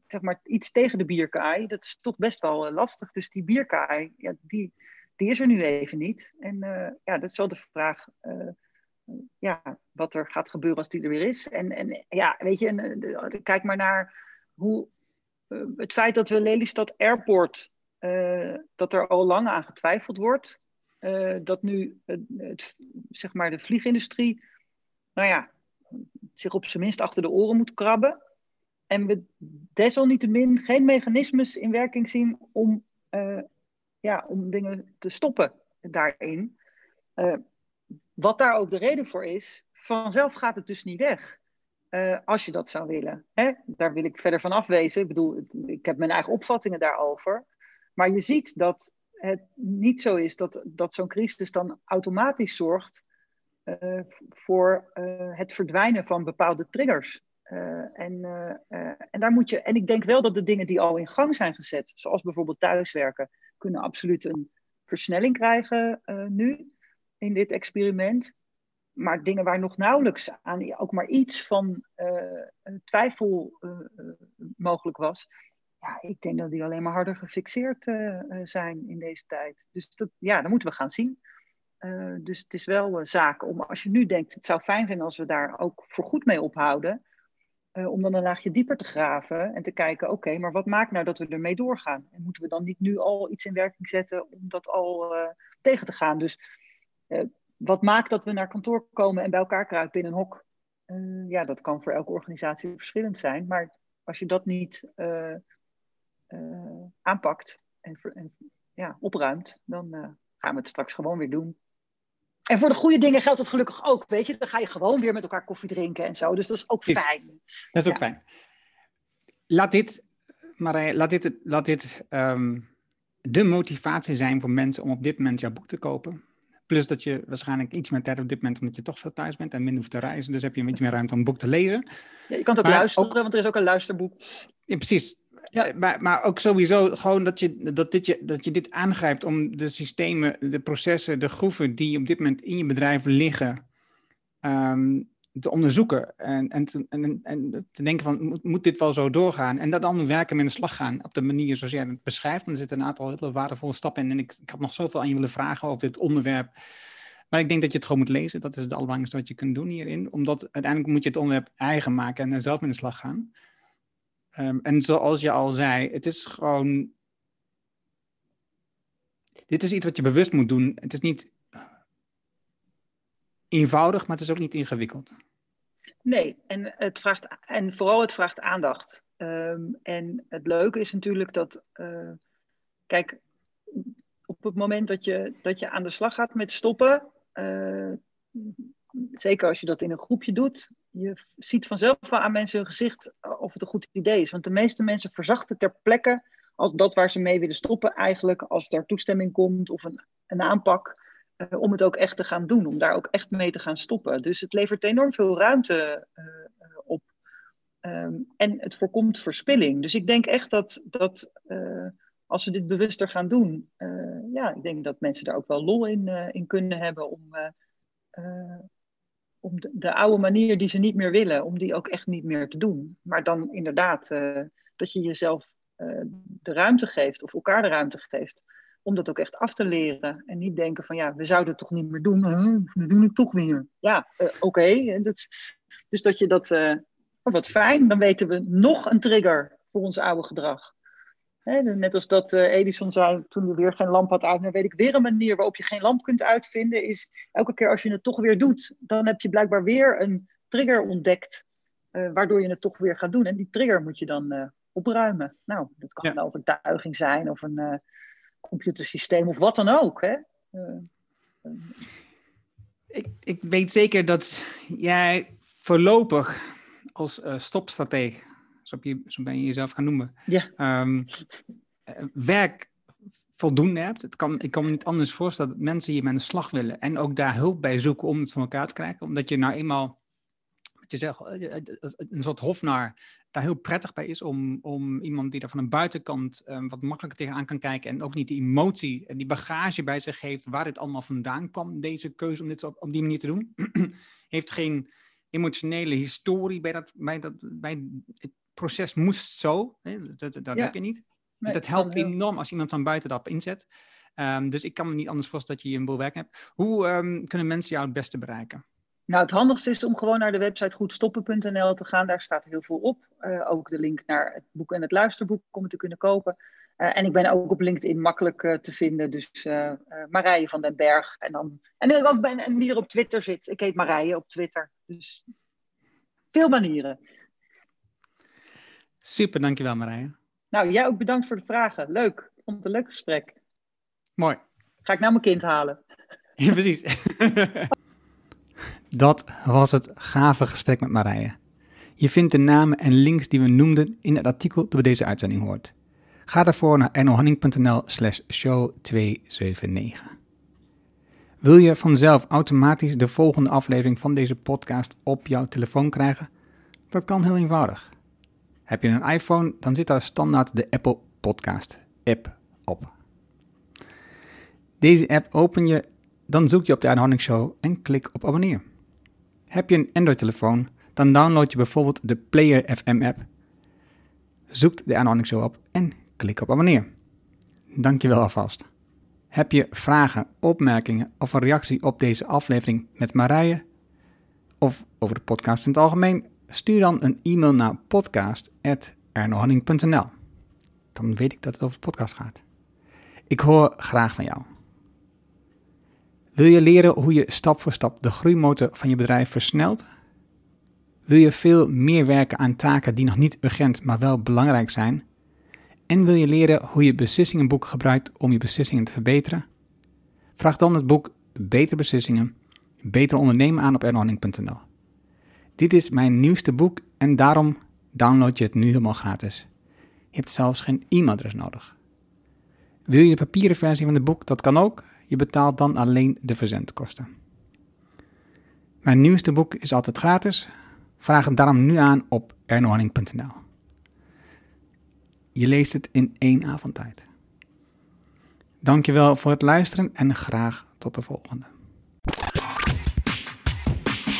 zeg maar iets tegen de bierkaai, dat is toch best wel uh, lastig. Dus die bierkaai, ja, die, die is er nu even niet. En uh, ja, dat is wel de vraag ja, wat er gaat gebeuren als die er weer is. En, en ja, weet je, kijk maar naar hoe het feit dat we Lelystad Airport, dat er al lang aan getwijfeld wordt. Dat nu het, zeg maar de vliegindustrie, nou ja, zich op zijn minst achter de oren moet krabben en we desalniettemin geen mechanismes in werking zien om, uh, ja, om dingen te stoppen daarin. Uh, wat daar ook de reden voor is, vanzelf gaat het dus niet weg. Als je dat zou willen. Hè? Daar wil ik verder van afwezen. Ik bedoel, ik heb mijn eigen opvattingen daarover. Maar je ziet dat het niet zo is dat, dat zo'n crisis dan automatisch zorgt uh, voor uh, het verdwijnen van bepaalde triggers. Uh, en, en, daar moet je, en ik denk wel dat de dingen die al in gang zijn gezet, zoals bijvoorbeeld thuiswerken, kunnen absoluut een versnelling krijgen nu in dit experiment. Maar dingen waar nog nauwelijks aan ook maar iets van twijfel mogelijk was, ja, ik denk dat die alleen maar harder gefixeerd zijn in deze tijd. Dus dat, ja, dat moeten we gaan zien. dus het is wel zaak om, als je nu denkt, het zou fijn zijn als we daar ook voorgoed mee ophouden, uh, om dan een laagje dieper te graven en te kijken, oké, maar wat maakt nou dat we ermee doorgaan? En moeten we dan niet nu al iets in werking zetten om dat al tegen te gaan? Dus wat maakt dat we naar kantoor komen en bij elkaar kruipen in een hok? ja, dat kan voor elke organisatie verschillend zijn, maar als je dat niet aanpakt en, en ja, opruimt, dan gaan we het straks gewoon weer doen. En voor de goede dingen geldt het gelukkig ook, weet je. Dan ga je gewoon weer met elkaar koffie drinken en zo. Dus dat is ook is, fijn. Dat is ook ja. fijn. Laat dit, Marij, laat dit, laat dit um, de motivatie zijn voor mensen om op dit moment jouw boek te kopen. Plus dat je waarschijnlijk iets meer tijd op dit moment, omdat je toch veel thuis bent en minder hoeft te reizen. Dus heb je iets meer ruimte om een boek te lezen. Ja, je kan het ook maar luisteren, ook, want er is ook een luisterboek. Ja, precies. Ja. Maar, maar ook sowieso gewoon dat je, dat, dit je, dat je dit aangrijpt om de systemen, de processen, de groeven die op dit moment in je bedrijf liggen, ehm, te onderzoeken en, en, te, en, en te denken van, moet, moet, dit wel zo doorgaan? En dat dan werken met de slag gaan op de manier zoals jij het beschrijft. Er zitten een aantal hele waardevolle stappen in. En ik, ik had nog zoveel aan je willen vragen over dit onderwerp. Maar ik denk dat je het gewoon moet lezen. Dat is het allerbelangrijkste wat je kunt doen hierin. Omdat uiteindelijk moet je het onderwerp eigen maken en zelf in de slag gaan. Um, en zoals je al zei, het is gewoon. Dit is iets wat je bewust moet doen. Het is niet eenvoudig, maar het is ook niet ingewikkeld. Nee, en, het vraagt, en vooral het vraagt aandacht. Um, en het leuke is natuurlijk dat, uh, kijk, op het moment dat je, dat je aan de slag gaat met stoppen, uh, zeker als je dat in een groepje doet, je ziet vanzelf wel aan mensen hun gezicht of het een goed idee is. Want de meeste mensen verzachten ter plekke als dat waar ze mee willen stoppen eigenlijk, als er toestemming komt of een, een aanpak, uh, om het ook echt te gaan doen, om daar ook echt mee te gaan stoppen. Dus het levert enorm veel ruimte uh, op. Um, en het voorkomt verspilling. Dus ik denk echt dat, dat als we dit bewuster gaan doen, ja, ik denk dat mensen daar ook wel lol in, in kunnen hebben om om de, de, oude manier die ze niet meer willen, om die ook echt niet meer te doen. Maar dan inderdaad uh, dat je jezelf uh, de ruimte geeft of elkaar de ruimte geeft om dat ook echt af te leren. En niet denken van ja, we zouden het toch niet meer doen, we doen het toch weer. Ja, uh, oké. Dus dat je dat, oh, wat fijn, dan weten we nog een trigger voor ons oude gedrag. Net als dat uh, Edison zei toen hij weer geen lamp had uit, weet ik weer een manier waarop je geen lamp kunt uitvinden, is elke keer als je het toch weer doet, dan heb je blijkbaar weer een trigger ontdekt, uh, waardoor je het toch weer gaat doen. En die trigger moet je dan uh, opruimen. Nou, dat kan ja. een overtuiging zijn of een computersysteem of wat dan ook. Hè? ik, ik weet zeker dat jij voorlopig als stopstratege zo, je, zo ben je jezelf gaan noemen, ja. Um, werk voldoende hebt. Het kan, ik kan me niet anders voorstellen dat mensen hier met een slag willen en ook daar hulp bij zoeken om het van elkaar te krijgen. Omdat je nou eenmaal, wat je zegt, eh, eh, een soort hofnaar daar heel prettig bij is om, om iemand die daar van een buitenkant um, wat makkelijker tegenaan kan kijken en ook niet die emotie en die bagage bij zich heeft waar dit allemaal vandaan kwam, deze keuze om dit op, op die manier te doen. heeft geen emotionele historie bij, dat, bij, dat, bij het proces moest zo. Hè? Dat, dat ja. heb je niet. Nee, dat helpt enorm als iemand van buiten dat inzet. Um, dus ik kan me niet anders voorstellen dat je een boel werk hebt. Hoe um, kunnen mensen jou het beste bereiken? Nou, het handigste is om gewoon naar de website goedstoppen.nl te gaan. Daar staat heel veel op. Uh, ook de link naar het boek en het luisterboek om het te kunnen kopen. Uh, en ik ben ook op LinkedIn makkelijk uh, te vinden. Dus Marije van den Berg. En, dan, en ik ook ben en wie er op Twitter zit. Ik heet Marije op Twitter. Dus veel manieren. Super, dankjewel Marije. Nou, jij ook bedankt voor de vragen. Leuk. Vond het een leuk gesprek. Mooi. Ga ik nou mijn kind halen? Ja, precies. Dat was het gave gesprek met Marije. Je vindt de namen en links die we noemden in het artikel dat bij deze uitzending hoort. Ga daarvoor naar ernohanning.nl slash show 279. Wil je vanzelf automatisch de volgende aflevering van deze podcast op jouw telefoon krijgen? Dat kan heel eenvoudig. Heb je een iPhone, dan zit daar standaard de Apple Podcast app op. Deze app open je, dan zoek je op de Aanhouding Show en klik op abonneer. Heb je een Android-telefoon, dan download je bijvoorbeeld de Player FM app. Zoek de Aanhouding Show op en klik op abonneer. Dankjewel alvast. Heb je vragen, opmerkingen of een reactie op deze aflevering met Marije? Of over de podcast in het algemeen? Stuur dan een e-mail naar podcast.ernohanning.nl. Dan weet ik dat het over de podcast gaat. Ik hoor graag van jou. Wil je leren hoe je stap voor stap de groeimotor van je bedrijf versnelt? Wil je veel meer werken aan taken die nog niet urgent, maar wel belangrijk zijn? En wil je leren hoe je beslissingenboek gebruikt om je beslissingen te verbeteren? Vraag dan het boek Beter Beslissingen, Beter Ondernemen aan op ernohanning.nl. Dit is mijn nieuwste boek en daarom download je het nu helemaal gratis. Je hebt zelfs geen e-mailadres nodig. Wil je de papieren versie van het boek? Dat kan ook. Je betaalt dan alleen de verzendkosten. Mijn nieuwste boek is altijd gratis. Vraag het daarom nu aan op ernohanning.nl. je leest het in één avondtijd. Dankjewel voor het luisteren en graag tot de volgende.